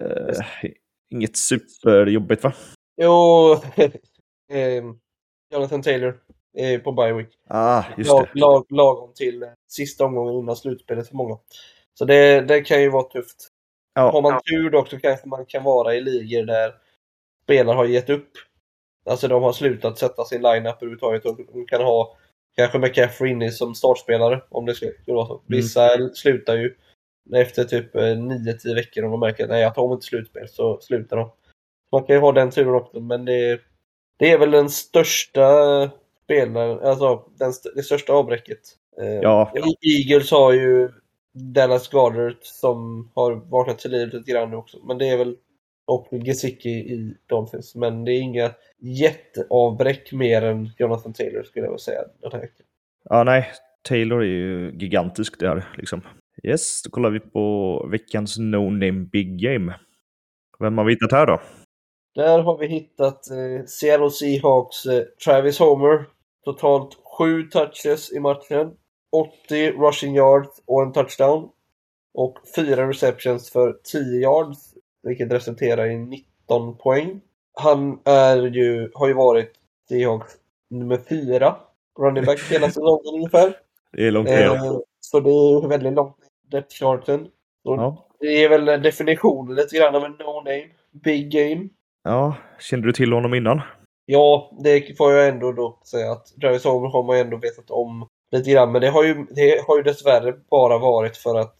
Eh, inget superjobbigt va? Jo, eh, Jonathan Taylor är på bye week. Ah, just Lag, det. lag, lagom till eh, sista omgången innan slutspelet för många. Så det, det kan ju vara tufft. Har Ja, man tur då så kanske man kan vara i ligor där spelare har gett upp. Alltså de har slutat sätta sin line-up överhuvudtaget och de kan ha kanske McCaffrey inne som startspelare om det skulle vara så. Vissa slutar ju efter typ 9-10 veckor om de märker att nej, jag tar inte slutspel så slutar de. Man kan ju ha den turen också men det, det är väl den största spelaren, alltså den, det största avbräcket. Eh, Ja. Eagles har ju Dallas Goddard som har vaknat till liv lite grann också. Men det är väl och Gesicki i Dolphins. Men det är inga jätteavbräck mer än Jonathan Taylor skulle jag vilja säga. den här veckan. ja, nej. Taylor är ju gigantisk där liksom. Yes, då kollar vi på veckans No Name Big Game. Vem har vi hittat här då? Där har vi hittat eh, Seattle Seahawks eh, Travis Homer. Totalt 7 touches i matchen. 80 rushing yards och en touchdown. Och 4 receptions för 10 yards. Vilket resulterar i 19 poäng. Han är ju, har ju varit Seahawks nummer 4 running back hela säsongen ungefär. Det är långt ner. Eh, så det är väldigt långt depth charten. Ja. Det är väl definitionen lite grann av en no-name. Big game. ja, kände du till honom innan? Ja, det får jag ändå då säga att Travis Homer har man ju ändå vetat om lite grann. Men det har ju, det har ju dessvärre bara varit för att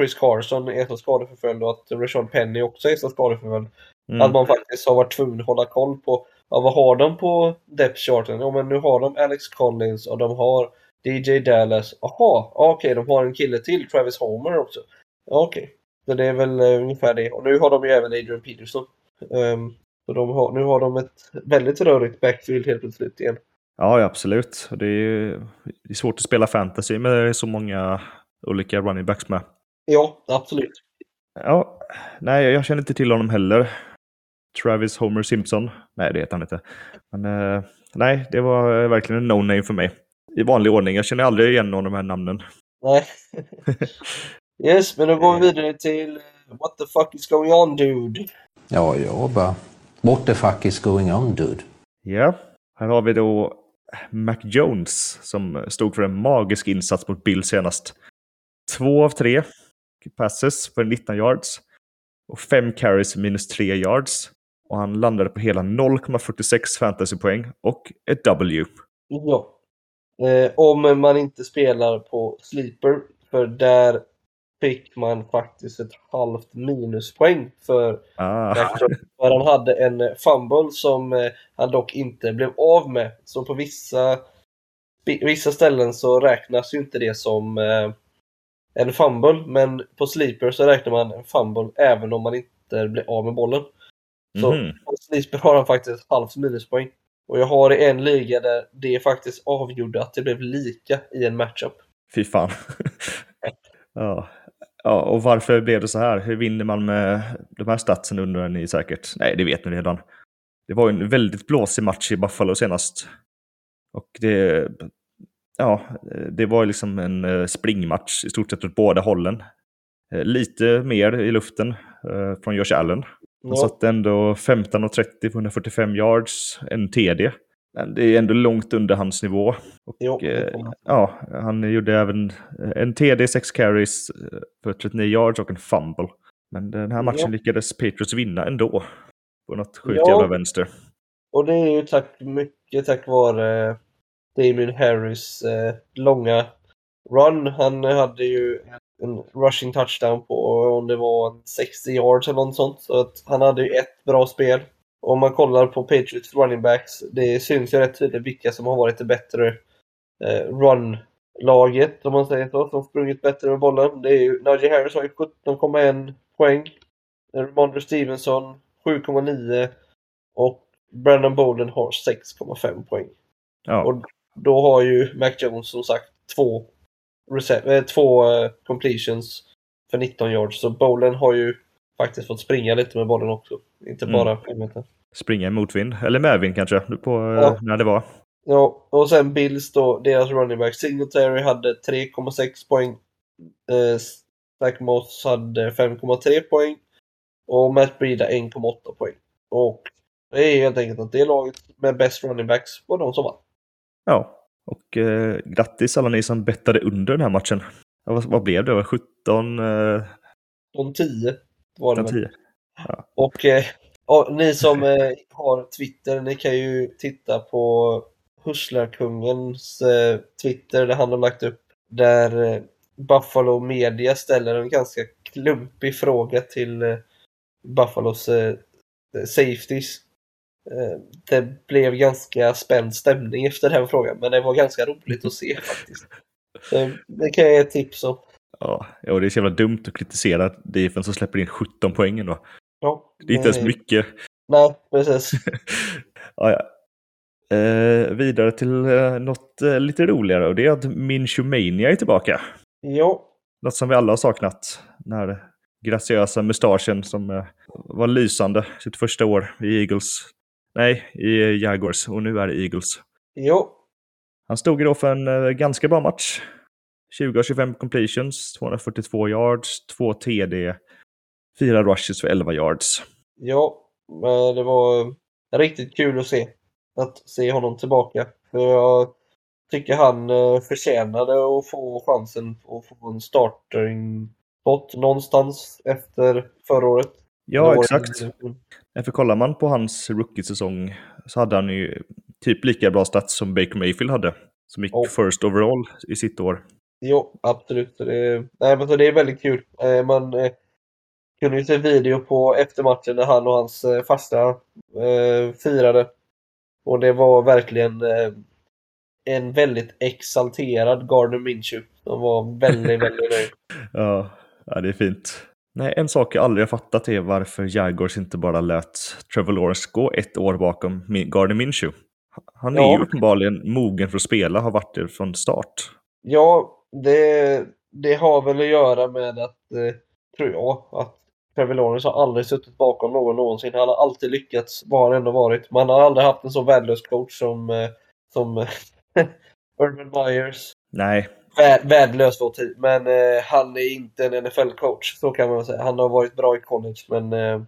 Chris Carson är så skadeförföljd och att Rashad Penny också är så skadeförföljd. Mm. Att man faktiskt har varit tvungen att hålla koll på ja, vad har de på depth charten? Ja, men nu har de Alex Collins och de har DJ Dallas. Jaha, ja, okej, de har en kille till, Travis Homer också. Ja, okej. Så det är väl eh, ungefär det. Och nu har de ju även Adrian Peterson. Um, så de har, nu har de ett väldigt rörigt backfield helt plötsligt igen. Ja, absolut. Det är, det är svårt att spela fantasy med så många olika running backs med. Ja, absolut. Ja, nej, jag känner inte till honom heller. Travis Homer Simpson. Nej, det heter han inte. Men eh, nej, det var verkligen en no-name för mig. I vanlig ordning. Jag känner aldrig igen någon av de här namnen. Nej. yes, men då går vi vidare till eh, What the fuck is going on dude? Ja, jag bara... What the fuck is going on dude? Ja, här har vi då Mac Jones som stod för en magisk insats mot Bill senast. Två av tre passes för 19 yards och fem carries minus 3 yards. Och han landade på hela 0,46 fantasypoäng och ett W. Ja. Eh, om man inte spelar på sleeper, för där fick man faktiskt ett halvt minuspoäng för Ah. För han hade en fumble som eh, han dock inte blev av med. Så på vissa, vissa ställen så räknas ju inte det som eh, en fumble, men på sleeper så räknar man en fumble även om man inte blir av med bollen. Så Mhm. på sleeper har han faktiskt ett halvt minuspoäng. Och jag har en liga där det faktiskt avgjorde att det blev lika i en matchup. Fy fan. ja. ja, och varför blev det så här? Hur vinner man med de här statsen undrar ni säkert. Nej, det vet ni redan. Det var en väldigt blåsig match i Buffalo senast. Och det, ja, det var liksom en eh, springmatch i stort sett åt båda hållen. Eh, Lite mer i luften eh, från Josh Allen. Han Ja, satte ändå 15 och 30 på 145 yards, en TD. Men det är ändå långt under hans nivå. Och, Jo, ja, han gjorde även en TD, 6 carries för 39 yards och en fumble. Men den här matchen Ja. lyckades Patriots vinna ändå. På något sjukt Ja. jävla vänster. Och det är ju tack, mycket tack vare Damien Harris eh, långa run. Han hade ju en rushing touchdown på om det var en 60 yards eller något sånt. Så att han hade ju ett bra spel. Om man kollar på Patriots running backs, det syns ju rätt tydligt vilka som har varit det bättre eh, run-laget, om man säger så, som sprungit bättre med bollen. Det är ju, Najee Harris har ju 17,1 poäng. Ramondre Stevenson 7,9 och Brandon Bolden har 6,5 poäng. Ja, Och då har ju Mac Jones som sagt två, eh, två eh, completions för 19 yards. Så Bolden har ju faktiskt fått springa lite med bollen också. Inte Mm. bara sju meter. springa i motvind. Eller medvind kanske, på eh, Ja. när det var. Ja, och sen Bills då, deras running back. Singletary hade 3,6 poäng. Eh, Zach Moss hade 5,3 poäng. Och Matt Breida 1,8 poäng. Och det är helt enkelt att det laget med bäst running backs var de som vann. Ja, och eh, grattis alla ni som bettade under den här matchen. Ja, vad, vad blev det? Var 17, eh, De 10 var det väl. 10. Och eh, ja, ni som eh, har Twitter, ni kan ju titta på Hustlarkungens eh, Twitter där han har lagt upp där eh, Buffalo Media ställer en ganska klumpig fråga till eh, Buffalos eh, safeties. Eh, det blev ganska spänd stämning efter den frågan, men det var ganska roligt att se faktiskt. Så det kan jag ge ett tips om. Ja, och det är så jävla dumt att kritisera defense som släpper in 17 poäng ändå. Ja, Det är inte ens eh, mycket. Nej, precis. ja, ja. Eh, vidare till eh, något eh, lite roligare och det är att Minchumania är tillbaka. Ja, Något som vi alla har saknat. Den här graciösa mustaschen som eh, var lysande sitt första år i Eagles. Nej, i Jaguars och nu är det Eagles. jo, Han stod ju då för en eh, ganska bra match. 20 av 25 completions, 242 yards, 2 TD, 4 rushes för 11 yards. Ja, men det var riktigt kul att se. Att se honom tillbaka. För jag tycker han eh, förtjänade att få chansen att få en starting spot någonstans efter förra året. Ja, exakt. Nej, För kollar man på hans rookie-säsong så hade han ju typ lika bra stats som Baker Mayfield hade. Som gick Ja. first overall i sitt år. Jo, absolut. Så Det, nej, men så det är väldigt kul. Eh, Man eh, kunde ju se video på eftermatchen när han och hans eh, fasta firade. Och det var verkligen en väldigt exalterad Gardner Minshew. som var väldigt, väldigt nöjd. Ja, ja, det är fint. Nej, en sak jag aldrig har fattat är varför Jaguars inte bara lät Trevor Lawrence gå ett år bakom Gardner Minshew. Han är Ja. ju uppenbarligen mogen för att spela, har varit det från start. Ja, det, det har väl att göra med att, eh, tror jag, att Trevor Lawrence har aldrig suttit bakom någon någonsin. Han har alltid lyckats, var han ändå varit. Man har aldrig haft en så värdelös coach som, eh, som Urban Myers. Nej, Vär, värdelös var tid, men eh, han är inte en NFL-coach, så kan man säga. Han har varit bra i college, men eh,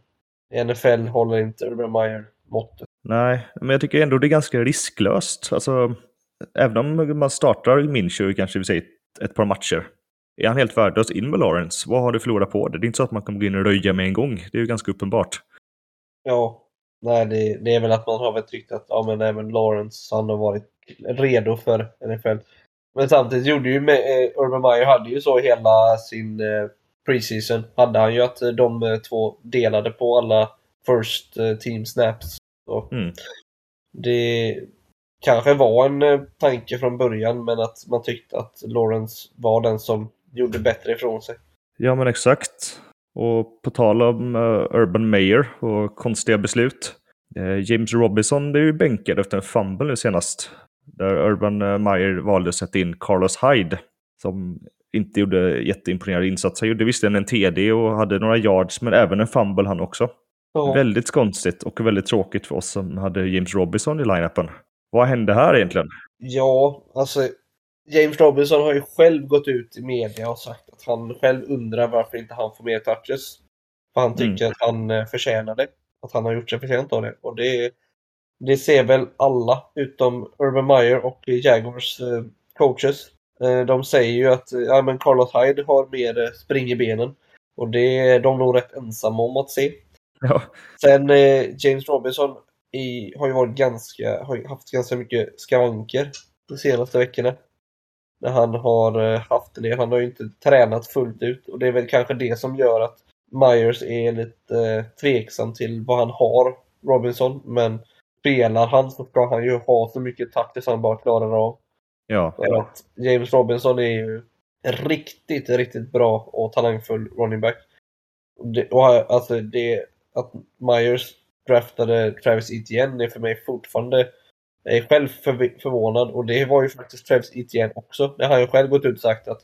i NFL håller inte Urban Meyer måttet. nej, men jag tycker ändå det är ganska risklöst. Alltså, även om man startar Minshew kanske vi säger ett, ett par matcher. Är han helt värdelös in med Lawrence? Vad har du förlorat på det? Det är inte så att man kommer gå in och röja med en gång. Det är ju ganska uppenbart. Ja, nej, det, det är väl att man har väl tyckt att ja, men även Lawrence han har varit redo för NFL. Men samtidigt gjorde ju med, eh, Urban Meyer hade ju så hela sin eh, preseason hade han ju att eh, de två delade på alla first team snaps. Så Mm. Det kanske var en tanke från början men att man tyckte att Lawrence var den som gjorde bättre ifrån sig. Ja, men exakt. Och på tal om Urban Meyer och konstiga beslut. James Robinson blev ju bänkad efter en fumble nu senast. Där Urban eh, Meyer valde att sätta in Carlos Hyde. Som inte gjorde jätteimponerande insatser. Han gjorde visserligen en TD och hade några yards, men även en fumble han också. Ja. Väldigt konstigt och väldigt tråkigt för oss som hade James Robinson i line-upen. Vad hände här egentligen? Ja, alltså James Robinson har ju själv gått ut i media och sagt att han själv undrar varför inte han får mer touches. För han tycker att han eh, förtjänar det. Att han har gjort sig förtjänt av det. Och det, det ser väl alla utom Urban Meyer och Jaguars eh, coaches. Eh, de säger ju att ja, men Carlos Hyde har mer eh, spring i benen. Och det är de nog rätt ensamma om att se. Ja, Sen eh, James Robinson i, har ju varit ganska, har haft ganska mycket skavanker de senaste veckorna. När han har haft det. Han har ju inte tränat fullt ut och det är väl kanske det som gör att Myers är lite eh, tveksam till vad han har, Robinson. Men spelar han så ska han ju ha så mycket taktiskt han bara klarar av. ja. För att James Robinson är ju riktigt, riktigt bra och talangfull running back. Det, och alltså det, att Myers draftade Travis Etienne är för mig fortfarande jag är själv förv- förvånad och det var ju faktiskt Travis Etienne också. Det har ju själv gått ut och sagt att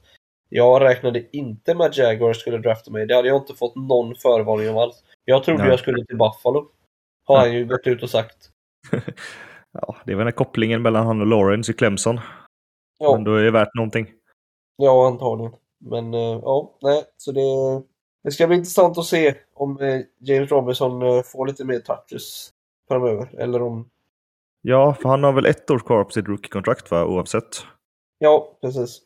jag räknade inte med att Jaguars skulle drafta mig. Det hade jag inte fått någon förvarning om alls. Jag trodde Nej. jag skulle till Buffalo. Har han ju gått ut och sagt. ja, det är väl den kopplingen mellan han och Lawrence i Clemson. Ja. Men då är det värt någonting. Ja, antagligen. Men eh, ja, nej, så det, det ska bli intressant att se om eh, James Robinson eh, får lite mer touches framöver. Eller om... Ja, för han har väl ett år kvar på sitt rookie-kontrakt va, oavsett. Ja, precis.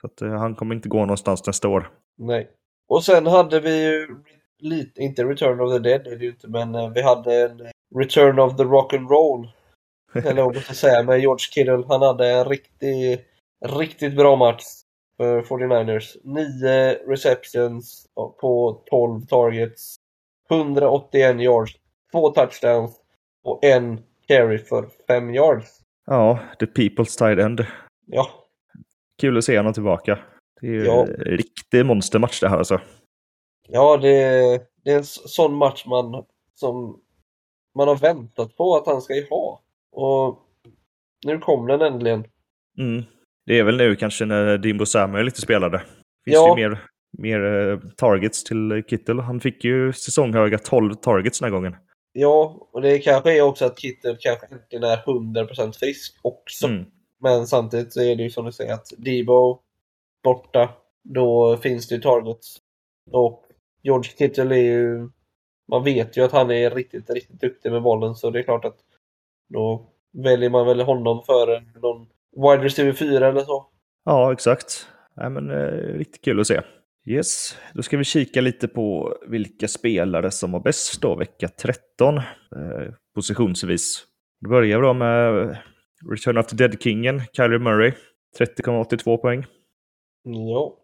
Så att, han kommer inte gå någonstans nästa år. Nej. Och sen hade vi ju lite, inte Return of the Dead är det ju inte, men vi hade en Return of the Rock and Roll. Eller vad man ska säga, med George Kittle. Han hade en riktig, riktigt bra match för 49ers. 9 receptions på 12 targets. 181 yards, två touchdowns och en carry för 5 yards. Ja, the people's tight end. Ja, Kul att se honom tillbaka. Det är ju Ja. en riktig monstermatch det här alltså. ja det, det är en så- sån match man, som man har väntat på att han ska ju ha. Och nu kom den äntligen. Mm. Det är väl nu kanske när Dimbo Samuel inte spelade. Finns Ja. det ju mer, mer eh, targets till Kittel. Han fick ju säsonghöga 12 targets den här gången. Ja, och det kanske är också att Kittel kanske inte är 100% frisk också. Mm. Men samtidigt så är det ju som du säger att Debo borta, då finns det ju targets. Och George Kittle är ju... Man vet ju att han är riktigt, riktigt duktig med bollen så det är klart att då väljer man väl honom före någon wide receiver 4 eller så. Ja, exakt. Nej, men, eh, riktigt kul att se. Yes, då ska vi kika lite på vilka spelare som var bäst då, vecka 13, eh, positionsvis. Då börjar vi då med Return of the Dead-kingen, Kyler Murray, 30,82 poäng. Ja,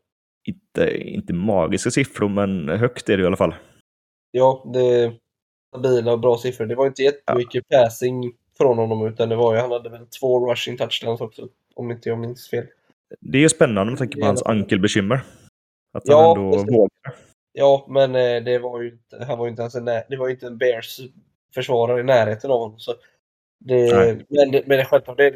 Inte, inte magiska siffror, men högt är det i alla fall. Ja det är stabila och bra siffror. Det var inte jättemycket passing från honom utan det var ju, han hade väl två rushing touchdowns också. Om inte jag minns fel. Det är ju spännande med tanke på Ja. hans ankelbekymmer. Att Ja, han ändå precis. vågar. Ja, men eh, det var ju inte, han var ju inte ens en, det var ju inte en Bears försvarare i närheten av honom. Så det, Nej. men, det- men det, självklart, det,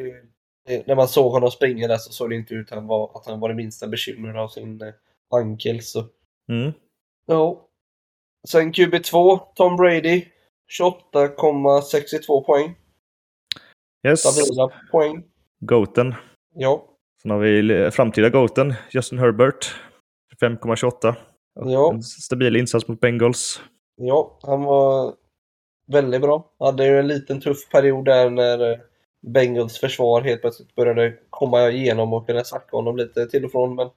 det, när man såg honom springa där så såg det inte ut att han var, att han var det minsta bekymrad av sin eh, ankel. Så. Mm. Ja. Sen QB2, Tom Brady. 28,62 poäng. Yes, Stabila poäng. Goaten. Ja. Sen har vi framtida Goaten, Justin Herbert. 5,28. Ja. En stabil insats mot Bengals. Ja, han var väldigt bra. Hade ju en liten tuff period där när eh, Bengals försvar helt plötsligt började komma igenom och kunna sacka honom lite till och från. Men,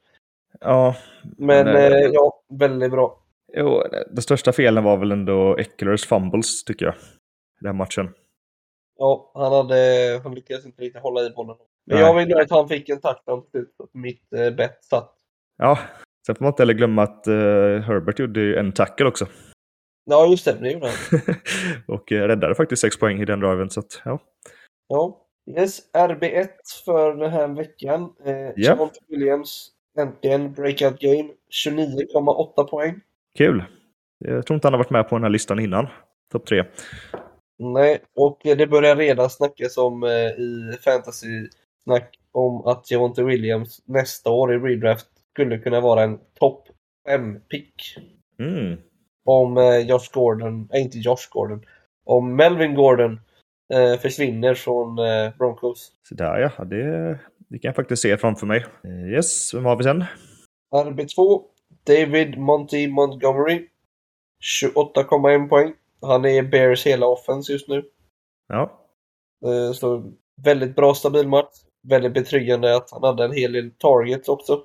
Ja, men Men, eh, eh, ja, väldigt bra. Jo, det största felen var väl ändå Eckler's fumbles, tycker jag. I den matchen. Ja, han, hade, han lyckades inte riktigt hålla i bollen. Men jag vill att han fick en touchdown till slut. så att Mitt eh, bett satt. Ja, sen får man inte heller glömma att eh, Herbert gjorde ju en tackle också. Ja, just det. Det gjorde han. och eh, räddade faktiskt sex poäng i den driven. Så att, ja. Ja. Yes, RB1 för den här veckan. Eh. Javonte Williams, äntligen breakout game. 29,8 poäng. Kul! Jag tror inte han har varit med på den här listan innan. Topp tre. Nej, och det börjar redan snackas om eh, i fantasy-snack om att Javonte Williams nästa år i redraft skulle kunna vara en topp 5-pick. Mm. Om eh, Josh Gordon, nej inte Josh Gordon, om Melvin Gordon eh, försvinner från eh, Broncos. Så där ja, det, det kan jag faktiskt se framför mig. Eh, Yes, vem har vi sen? RB2, David Monty Montgomery. 28,1 poäng. Han är Bears hela offense just nu. Ja, Eh, Så väldigt bra stabil match. Väldigt betryggande att han hade en hel del targets också.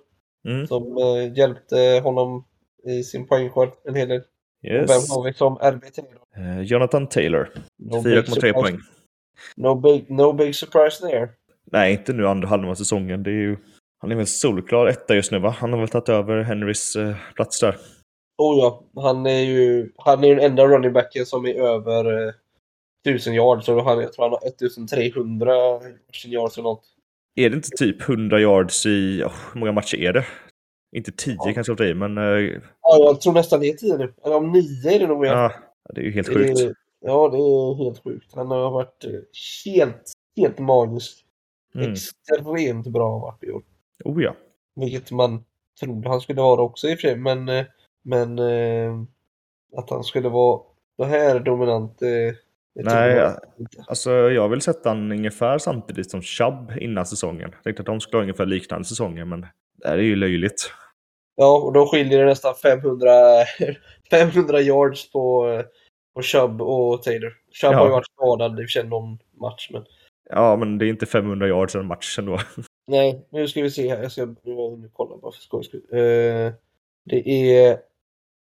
mm. Som eh, hjälpte honom i sin poängskörd en hel del. Och yes. Vem har vi som RB3 då? Eh, Jonathan Taylor, No big 4,3 surprise- poäng. No big, no big surprise there. Nej, inte nu andra halvan av säsongen. Det är ju, han är väl solklar etta just nu va? Han har väl tagit över Henrys eh, plats där. Oh ja, han är ju han är den enda running backen som är över eh, 1000 yards. Så han, jag tror han har 1300 rushing yards eller något. Är det inte typ 100 yards i, oh, hur många matcher är det? Inte 10 Ja. kanske jag tar i, men eh, Ja, jag tror nästan det är 10 nu. Eller om 9 är det nog. ja, det är ju helt Det sjukt. är- Ja, det är helt sjukt. Han har varit eh, helt, helt magisk. Mm. Extremt bra har varit år. Oh ja. Vilket man trodde han skulle vara också i och för sig. Men, eh, men eh, att han skulle vara så här dominant. eh, Nej. Alltså jag vill sätta han ungefär samtidigt som Chubb innan säsongen. Jag tänkte att de skulle ha ungefär liknande säsonger, men det här är ju löjligt. Ja, och då skiljer det nästan 500, 500 yards på, på Chubb och Taylor. Chubb Ja. har ju varit skadad i och för sig någon match. Men... Ja, men det är inte 500 yards en match ändå. Nej, nu ska vi se här. Jag ska nu kolla bara för skojs skull. Eh, det är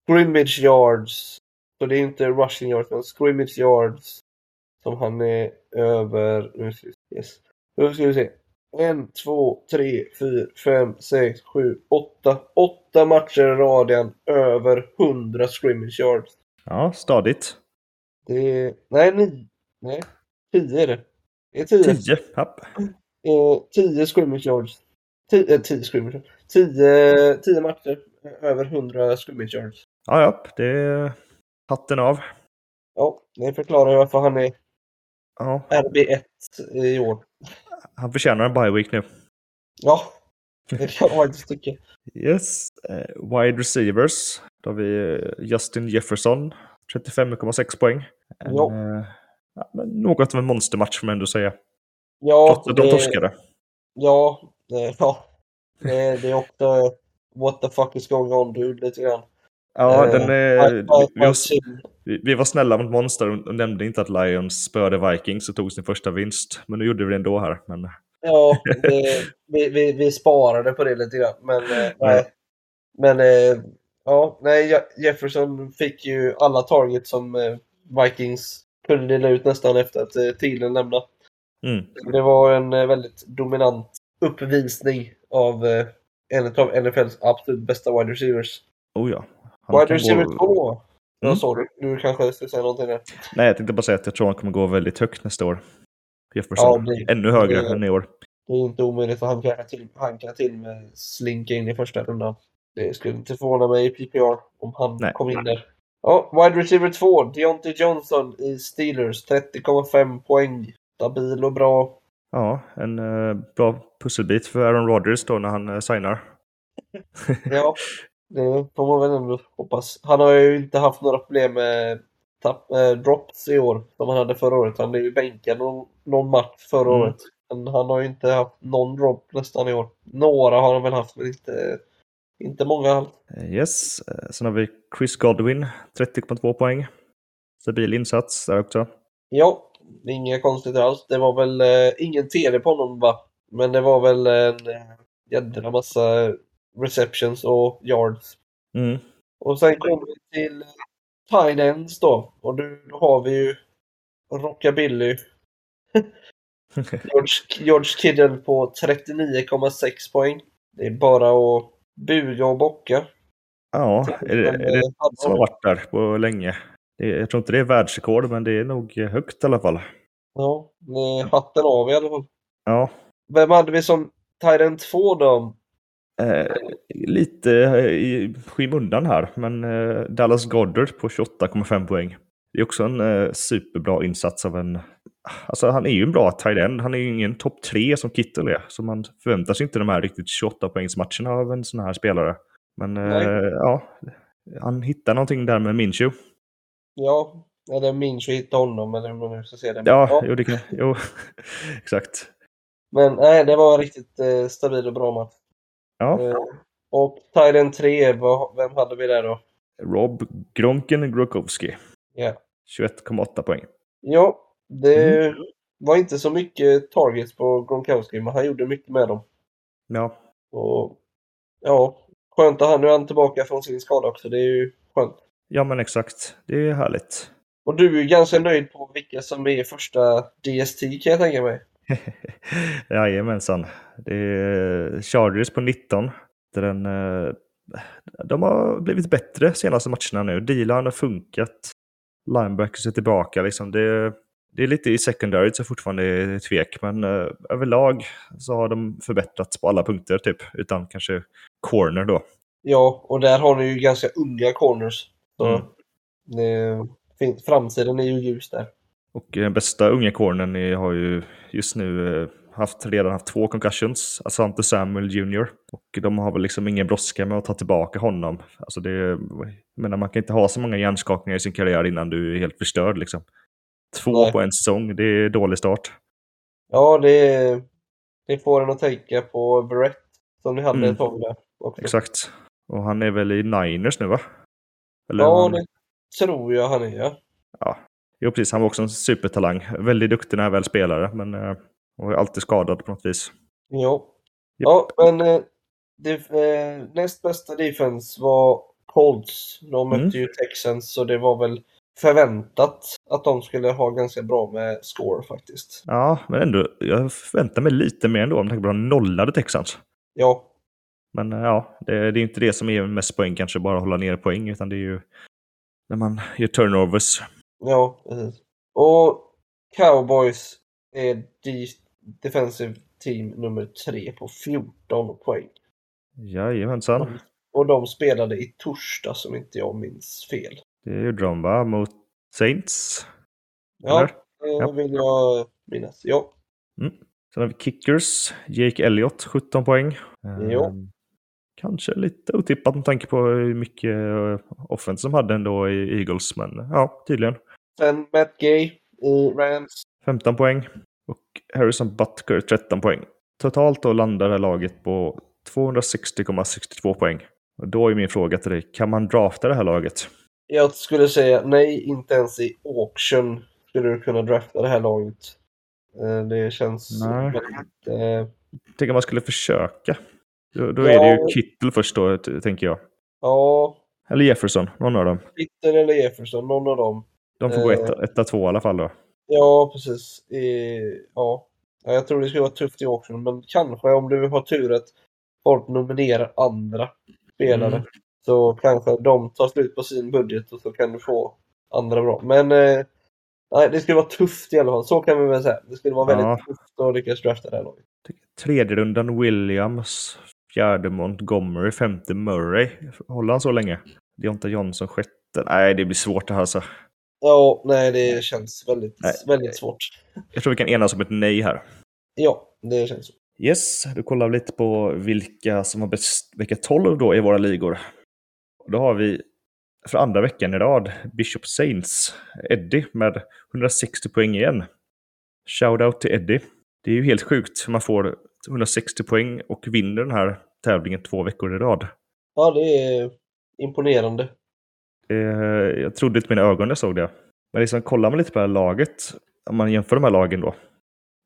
scrimmage yards. Så det är inte rushing yards, men scrimmage yards. Som han är över. Nu ska vi, yes. nu ska vi se. En, två, tre, fyra, fem, sex, sju, åtta. Åtta matcher i radian över 100 scrimmage yards. Ja, stadigt. Det är... Nej, nio. Nej, tio är det. Det är tio. 10. Japp. Eh, 10 scrimmage yards. 10 eh, 10 scrimmage yards. 10 10 matcher. eh, Över 100 scrimmage yards. Ja, japp. Det är hatten av. Ja, det förklarar varför han är Ja, RB1 i år. han förtjänar en bye week nu. Ja, det kan jag faktiskt tycka. Yes. Eh, wide receivers. Då har vi eh, Justin Jefferson. 35,6 poäng. En, Ja. eh, ja, något av en monstermatch får man ändå säga. Ja, Trots att de torskade. Ja, det, ja. Det, det är också what the fuck is going on dude lite grann. Ja, Eh, den, Fight, eh, vi, var, vi, var snälla mot Monster och nämnde inte att Lions spöade Vikings och tog sin första vinst. Men nu gjorde vi det ändå här. Men Ja, det, vi, vi, vi sparade på det lite grann. Men, eh, nej. men eh, ja, nej, Je- Jefferson fick ju alla targets som eh, Vikings kunde dela ut nästan efter att eh, Thielen lämnade. Mm, Det var en eh, väldigt dominant uppvisning av eh, en av NFLs absolut bästa wide receivers. oh ja. Han Wide receiver gå- 2. Ja, Mm. sorry. Du kanske ska säga någonting där. Nej, jag tänkte bara säga att jag tror han kommer gå väldigt högt nästa år. Ja, det- Ännu högre det- än i år. Det är inte omöjligt att han kan till, han kan till med slinka in i första rundan. Det skulle inte förvåna mig i PPR om han Nej. kom in där. Ja, wide receiver 2, Deontay Johnson i Steelers, 30,5 poäng. Stabil och bra. Ja, en eh, bra pusselbit för Aaron Rodgers då när han eh, signar. Ja, det får man väl ändå hoppas. Han har ju inte haft några problem med tapp, eh, drops i år som han hade förra året. Han blev ju bänkad någon, någon match förra Mm. året. Men han har ju inte haft någon drop nästan i år. Några har han väl haft, men inte, inte många. Eh, Yes, sen har vi Chris Godwin, 30,2 poäng. Stabil insats där också. Ja, inga konstigheter alls. Det var väl eh, ingen TD på honom va? Men det var väl en eh, jädra massa receptions och yards. Mm. Och sen kommer vi till eh, tight ends då. Och då, då har vi ju Rockabilly. George, George Kittle på 39,6 poäng. Det är bara att buga och bocka. Ja, är det, är det som har varit där på länge? Jag tror inte det är världsrekord, men det är nog högt i alla fall. Ja, hatten av i alla fall. Ja, Vem hade vi som end 2 då? eh, lite eh, i skymundan här, men eh, Dallas Goddard på 28,5 poäng. Det är också en eh, superbra insats av en... Alltså han är ju en bra tight end. Han är ju ingen topp tre som Kittel är. Så man förväntar sig inte de här riktigt 28 poängsmatcherna av en sån här spelare. Men eh, ja, han hittar någonting där med Minshew. Ja, eller minns att hitta honom eller hur man nu ska se det. Ja, Jo, det kan, jo, exakt. Men nej, det var en riktigt eh, stabil och bra match. Ja, Eh, och Thailand 3, vad, vem hade vi där då? Rob Gronken Grokowski. Ja, 21,8 poäng. ja det Mm. var inte så mycket targets på Gronkowski, men han gjorde mycket med dem. Ja, Och ja, skönt att han nu är han tillbaka från sin skada också. Det är ju skönt. Ja men exakt. Det är härligt. Och du är ganska nöjd på vilka som är första DST kan jag tänka mig. Jajamensan. Det är Chargers på 19. Där Den, eh, de har blivit bättre senaste matcherna nu. Dealan har funkat. Linebackers är tillbaka. Liksom det, det är lite i secondary så fortfarande är tvek. Men eh, överlag så har de förbättrats på alla punkter typ. Utan kanske corner då. Ja, och där har ni ju ganska unga corners. Så Mm. det, fin- framtiden är ju ljus där. Och den bästa unga cornern har ju just nu eh, haft, redan haft två concussions, Asante Samuel Jr. Och de har väl liksom ingen brådska med att ta tillbaka honom. Alltså det, jag menar, man kan inte ha så många hjärnskakningar i sin karriär innan du är helt förstörd. Liksom. Två Nej. på en säsong, det är dålig start. Ja, det, det får en att tänka på Brett som ni hade Mm. ett tag där också. Exakt. Och han är väl i Niners nu va? Eller Ja, det tror jag han är. Ja. Jo, precis. Han var också en supertalang. Väldigt duktig när han väl spelare, men eh, är alltid skadad på något vis. Ja, ja men eh, det, eh, näst bästa defense var Colts. De mötte Mm. ju Texans så det var väl förväntat att de skulle ha ganska bra med score faktiskt. Ja, men ändå, jag förväntar mig lite mer ändå om tanke på att de nollade Texans. Ja, Men eh, ja, det, det är inte det som är mest poäng kanske, bara hålla ner poäng, utan det är ju när man gör turnovers. ja, precis. Och Cowboys är de defensive team nummer tre på 14 poäng. Jajamensan. Och de spelade i torsdag som inte jag minns fel. Det gjorde de va? Mot Saints? Ja, Eller? det Ja. vill jag minnas. Ja, Sen har vi Kickers. Jake Elliott, 17 poäng. Jo. Kanske lite otippat med tanke på hur mycket eh, offense de hade ändå i Eagles, men ja, tydligen. sen Matt Gay i Rams. 15 poäng. Och Harrison Butker 13 poäng. Totalt då landar det här laget på 260,62 poäng. Och då är min fråga till dig, kan man drafta det här laget? Jag skulle säga nej, inte ens i auction skulle du kunna drafta det här laget. Eh, Det känns Nej. väldigt... eh, Tänk om man skulle försöka. Då, då Ja. är det ju Kittel först då, tänker jag. Ja, Eller Jefferson, någon av dem. Peter eller Jefferson, någon av dem. De får gå Eh. etta, etta två i alla fall då. Ja, precis. Eh, Ja. ja, jag tror det skulle vara tufft i auction, men kanske om du har tur att folk nominerar andra spelare. Mm. Så kanske de tar slut på sin budget och så kan du få andra bra. Men eh, nej, det skulle vara tufft i alla fall. Så kan vi väl säga. Det skulle vara väldigt Ja. tufft att lyckas drafta det här laget. Tredje rundan Williams. Fjärde Montgomery, femte Murray. Håller han så länge? Deonta Johnson sjätte. Nej, det blir svårt det här alltså. Ja, nej, det känns väldigt, Nej. väldigt svårt. Jag tror vi kan enas om ett nej här. Ja, det känns så. Yes, då kollar lite på vilka som har bäst vecka 12 då i våra ligor. Då har vi för andra veckan i rad Bishop Saints, Eddie med 160 poäng igen. Shoutout till Eddie. Det är ju helt sjukt hur man får 160 poäng och vinner den här tävlingen två veckor i rad. Ja, det är imponerande. Eh, jag trodde inte mina ögon när jag såg det. Men liksom kollar man lite på det här laget, om man jämför de här lagen då.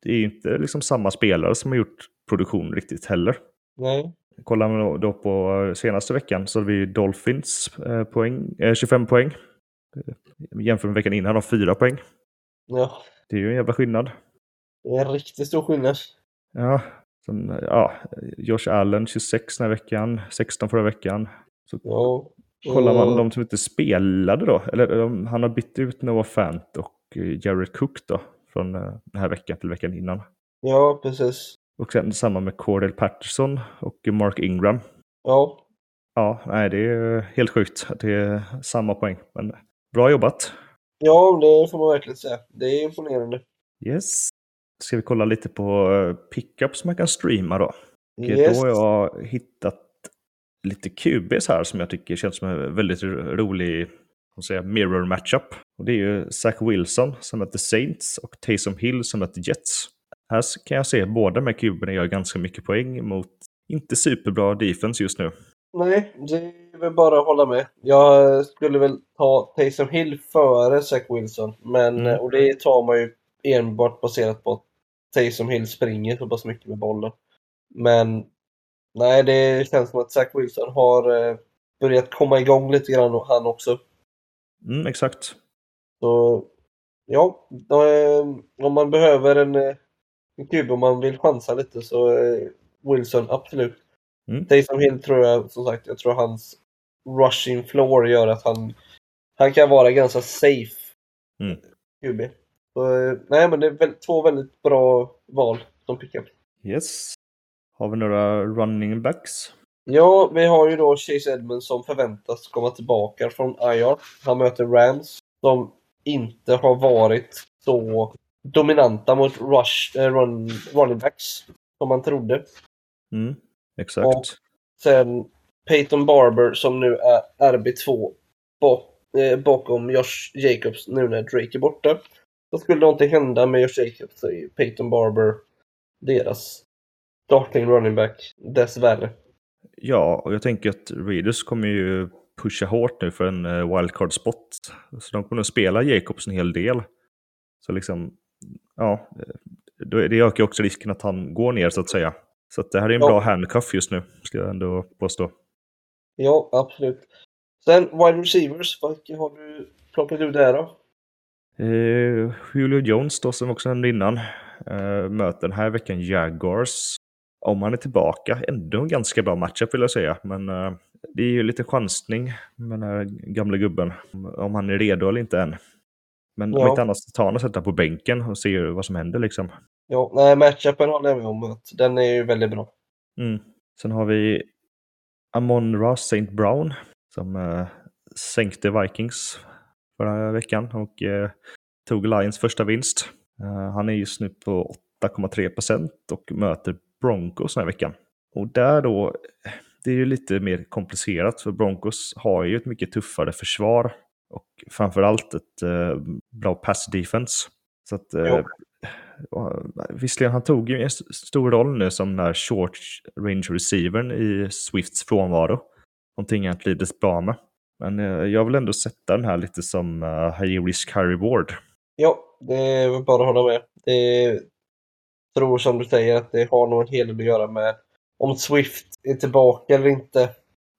Det är ju inte liksom samma spelare som har gjort produktion riktigt heller. Nej. Kollar man då på senaste veckan så har vi Dolphins eh, poäng, eh, 25 poäng. Eh, Jämför med veckan innan, de har 4 poäng. Ja, Det är ju en jävla skillnad. det är en riktigt stor skillnad. Ja, sen, ja Josh Allen 26 den här veckan, 16 förra veckan. Så Ja. kollar man de som inte spelade då, eller de, han har bytt ut Noah Fant och eh, Jared Cook då, från eh, den här veckan till veckan innan. Ja, precis. Och sen samma med Cordell Patterson och Mark Ingram. Ja, Ja, nej, det är helt sjukt att det är samma poäng. Men bra jobbat. ja det får man verkligen säga. Det är imponerande. Yes. Ska vi kolla lite på eh, pickups man kan streama då? Yes. Då har jag hittat lite QBs här som jag tycker känns som en väldigt ro- rolig säga, mirror matchup. Och det är ju Zach Wilson som möter Saints och Taysom Hill som möter Jets. Här kan jag se båda med QBerna gör ganska mycket poäng mot inte superbra defense just nu. Nej, det är väl bara att hålla med. Jag skulle väl ta Taysom Hill före Zach Wilson. Men, Mm. Och det tar man ju enbart baserat på att Taysom Hill springer så pass mycket med bollen. Men nej, det känns som att Zach Wilson har eh, börjat komma igång lite grann och han också. Mm, exakt. Så ja, eh, om man behöver en, eh, en kub om man vill chansa lite så eh, Wilson absolut. Mm. Taysom Hill tror jag, som sagt, jag tror hans rushing floor gör att han, han kan vara ganska safe Mm. QB. Så, eh, nej, men det är väl, två väldigt bra val som pickup. Yes. Har vi några running backs? Ja, vi har ju då Chase Edmonds som förväntas komma tillbaka från IR. Han möter Rams som inte har varit så dominanta mot rush, eh, run, running backs som man trodde. Mm, exakt. Och- Sen Peyton Barber som nu är RB2 bak, eh, bakom Josh Jacobs nu när Drake är borta. Så skulle någonting hända med Josh Jacobs är Peyton Barber deras starting running back dessvärre. Ja, och jag tänker att Raiders kommer ju pusha hårt nu för en eh, wildcard-spot. Så de kommer nog spela Jacobs en hel del. Så liksom, ja, eh, då- det ökar också risken att han går ner så att säga. Så att det här är en Ja. bra handcuff just nu, ska jag ändå påstå. Ja, absolut. Sen wide receivers, vad har du plockat ut där då? Eh, Julio Jones då, som också nämnde innan, eh, möter den här veckan Jaguars. Om han är tillbaka, ändå en ganska bra matchup vill jag säga. Men eh, det är ju lite chansning med den här gamla gubben. Om, om han är redo eller inte än. Men om Ja. inte annat tar han och sätter han på bänken och ser vad som händer liksom. Ja, nej, matchupen håller jag med om. att Den är ju väldigt bra. Mm. Sen har vi Amon Ross St. Brown som eh, sänkte Vikings förra veckan och eh, tog Lions första vinst. Eh, han är just nu på 8,3 procent och möter Broncos den här veckan. Och där då, det är ju lite mer komplicerat för Broncos har ju ett mycket tuffare försvar och framförallt ett eh, bra pass defense. Så att, eh, och, visserligen, han tog ju en st- stor roll nu som den här short range receivern i Swifts frånvaro. Någonting jag trivdes bra med. Men eh, jag vill ändå sätta den här lite som uh, high risk, high reward. Ja, det är bara att hålla med. Det tror som du säger att det har nog en hel del att göra med om Swift är tillbaka eller inte.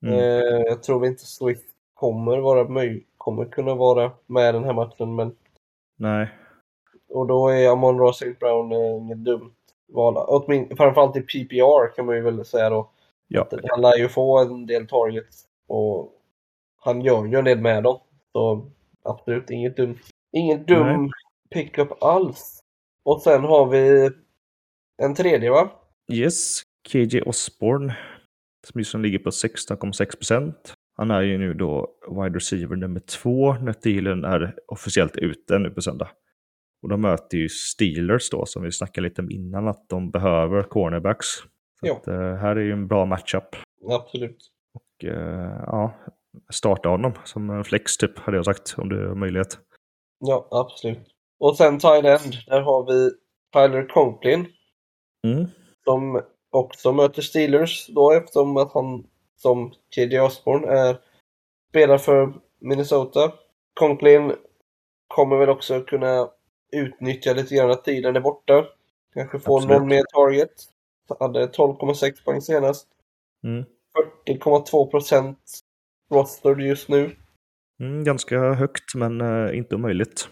Mm. Eh, jag tror inte Swift kommer, vara möj- kommer kunna vara med den här matchen. Men, Nej, och då är Amon Ross St. Brown eh, inget dumt val. Åtmin- framförallt i PPR kan man ju väl säga då. ja. Att Han lär ju få en del targets och han gör ju en del med dem. Så absolut inget dumt. Ingen dum Nej. pickup alls. Och sen har vi en tredje va? Yes, KJ Osborne som just nu ligger på 16,6 procent. Han är ju nu då wide receiver nummer två när Thielen är officiellt ute nu på söndag. Och de möter ju Steelers då, som vi snackade lite om innan, att de behöver cornerbacks. Så att, eh, här är ju en bra matchup. Absolut. Och eh, ja, starta honom som en flex typ, hade jag sagt, om det är möjlighet. Ja, absolut. Och sen Thailand, där har vi Tyler Conklin Mm. som också möter Steelers då eftersom att han som KJ Osborne är spelar för Minnesota. Conklin kommer väl också kunna utnyttja lite grann att tiden är borta. Kanske få Absolut. någon mer target. Hade 12,6 poäng senast. Mm. 40,2 procent roster just nu. Mm, ganska högt, men eh, inte omöjligt.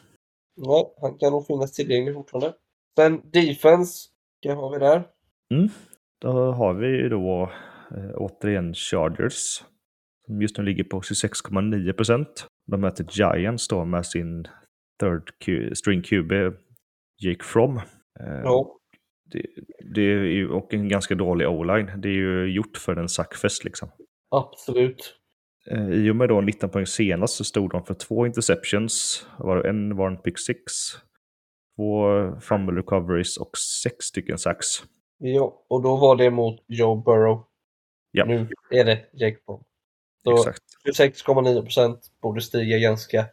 Nej, han kan nog finnas tillgänglig fortfarande. Sen defense, vilka har vi där? Då har vi då eh, återigen Chargers. Som just nu ligger på 26,9 procent. De möter Giants då med sin third Q, string QB Jake From. Eh, Ja, det, det är ju, och en ganska dålig o-line. Det är ju gjort för en sackfest liksom. absolut. Eh, I och med då 19 poäng senast så stod de för två interceptions. Var en var en pick six. Två fumble recoveries och sex stycken sacks. Ja, och då var det mot Joe Burrow. Ja, Nu är det Jake. Så exakt. 26,9 procent borde stiga ganska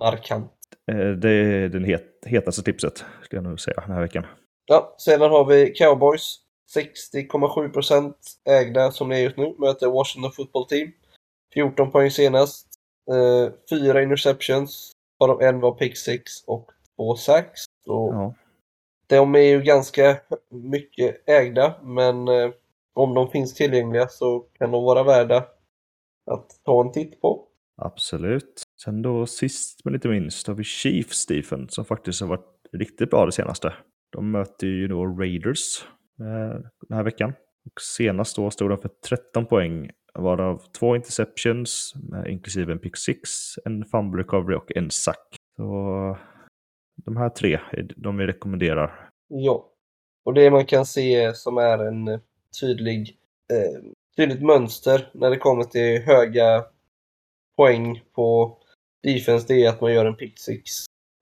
markant. Eh, Det är den het, hetaste tipset, ska jag nog säga, den här veckan. Ja, sedan har vi Cowboys. 60,7 procent ägda som det är just nu. Möter Washington Football Team. 14 poäng senast. Eh, fyra interceptions. Varav en var pick six och två sacks. Ja, De är ju ganska mycket ägda, men eh, om de finns tillgängliga så kan de vara värda att ta en titt på. absolut. Sen då sist men inte minst har vi Chiefs Stephen som faktiskt har varit riktigt bra det senaste. De möter ju då Raiders eh, den här veckan. Och senast då stod de för 13 poäng, varav två interceptions, eh, inklusive en pick six, en fumble recovery och en sack. Så de här tre är de vi rekommenderar. Ja. Och det man kan se som är en eh, tydlig, eh, tydligt mönster när det kommer till höga poäng på defense, det är att man gör en pick six.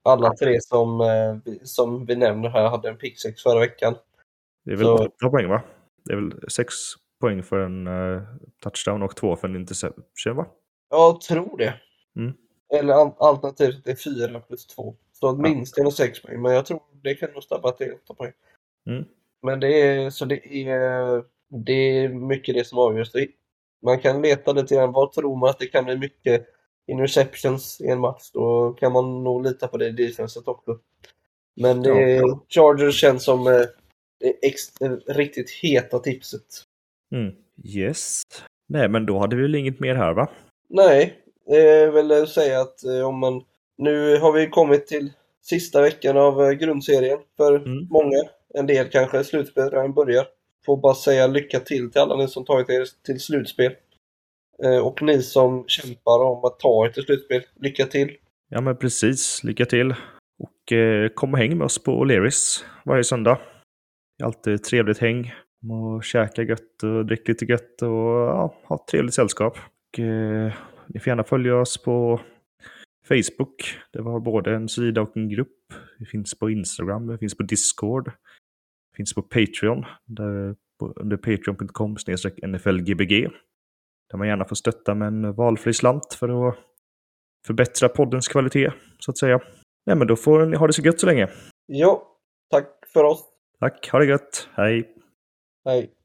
Alla tre som, eh, som vi nämner här hade en pick six förra veckan. Det är väl Så- åtta poäng va? Det är väl sex poäng för en eh, touchdown och två för en interception va? Jag tror det. Mm. Eller alternativt det är fyra plus två. Så att minst är det sex poäng, men jag tror det kan nog stabba till åtta poäng. Mm. Men det är, så det är, det är mycket det som avgörs. Man kan leta lite grann, vad tror man att det kan bli mycket interceptions i en match? Då kan man nog lita på det i defenset också. Men det är, Chargers känns som eh, det ex, riktigt heta tipset. Mm. Yes. Nej, men då hade vi väl inget mer här va? Nej, det är väl att säga att eh, om man... Nu har vi kommit till sista veckan av eh, grundserien för Mm. många. En del kanske slutspelet redan börjar. Får bara säga lycka till till alla ni som tagit er till slutspel. Eh, Och ni som kämpar om att ta er till slutspel, lycka till! Ja, men precis. Lycka till. Och kom och häng med oss på O'Learys varje söndag. Det är alltid trevligt häng. Och käka gött och drick lite gött och ja, ha trevligt sällskap. Och, eh, ni får gärna följa oss på Facebook. Det var både en sida och en grupp. Vi finns på Instagram, vi finns på Discord. Vi finns på Patreon. Där, på, under patreon.com nflgbg. Där man gärna får stötta med en valfri slant för att förbättra poddens kvalitet, så att säga. Nej, men då får ni ha det så gött så länge. Ja, tack för oss! Tack, ha det gött. Hej! Hej!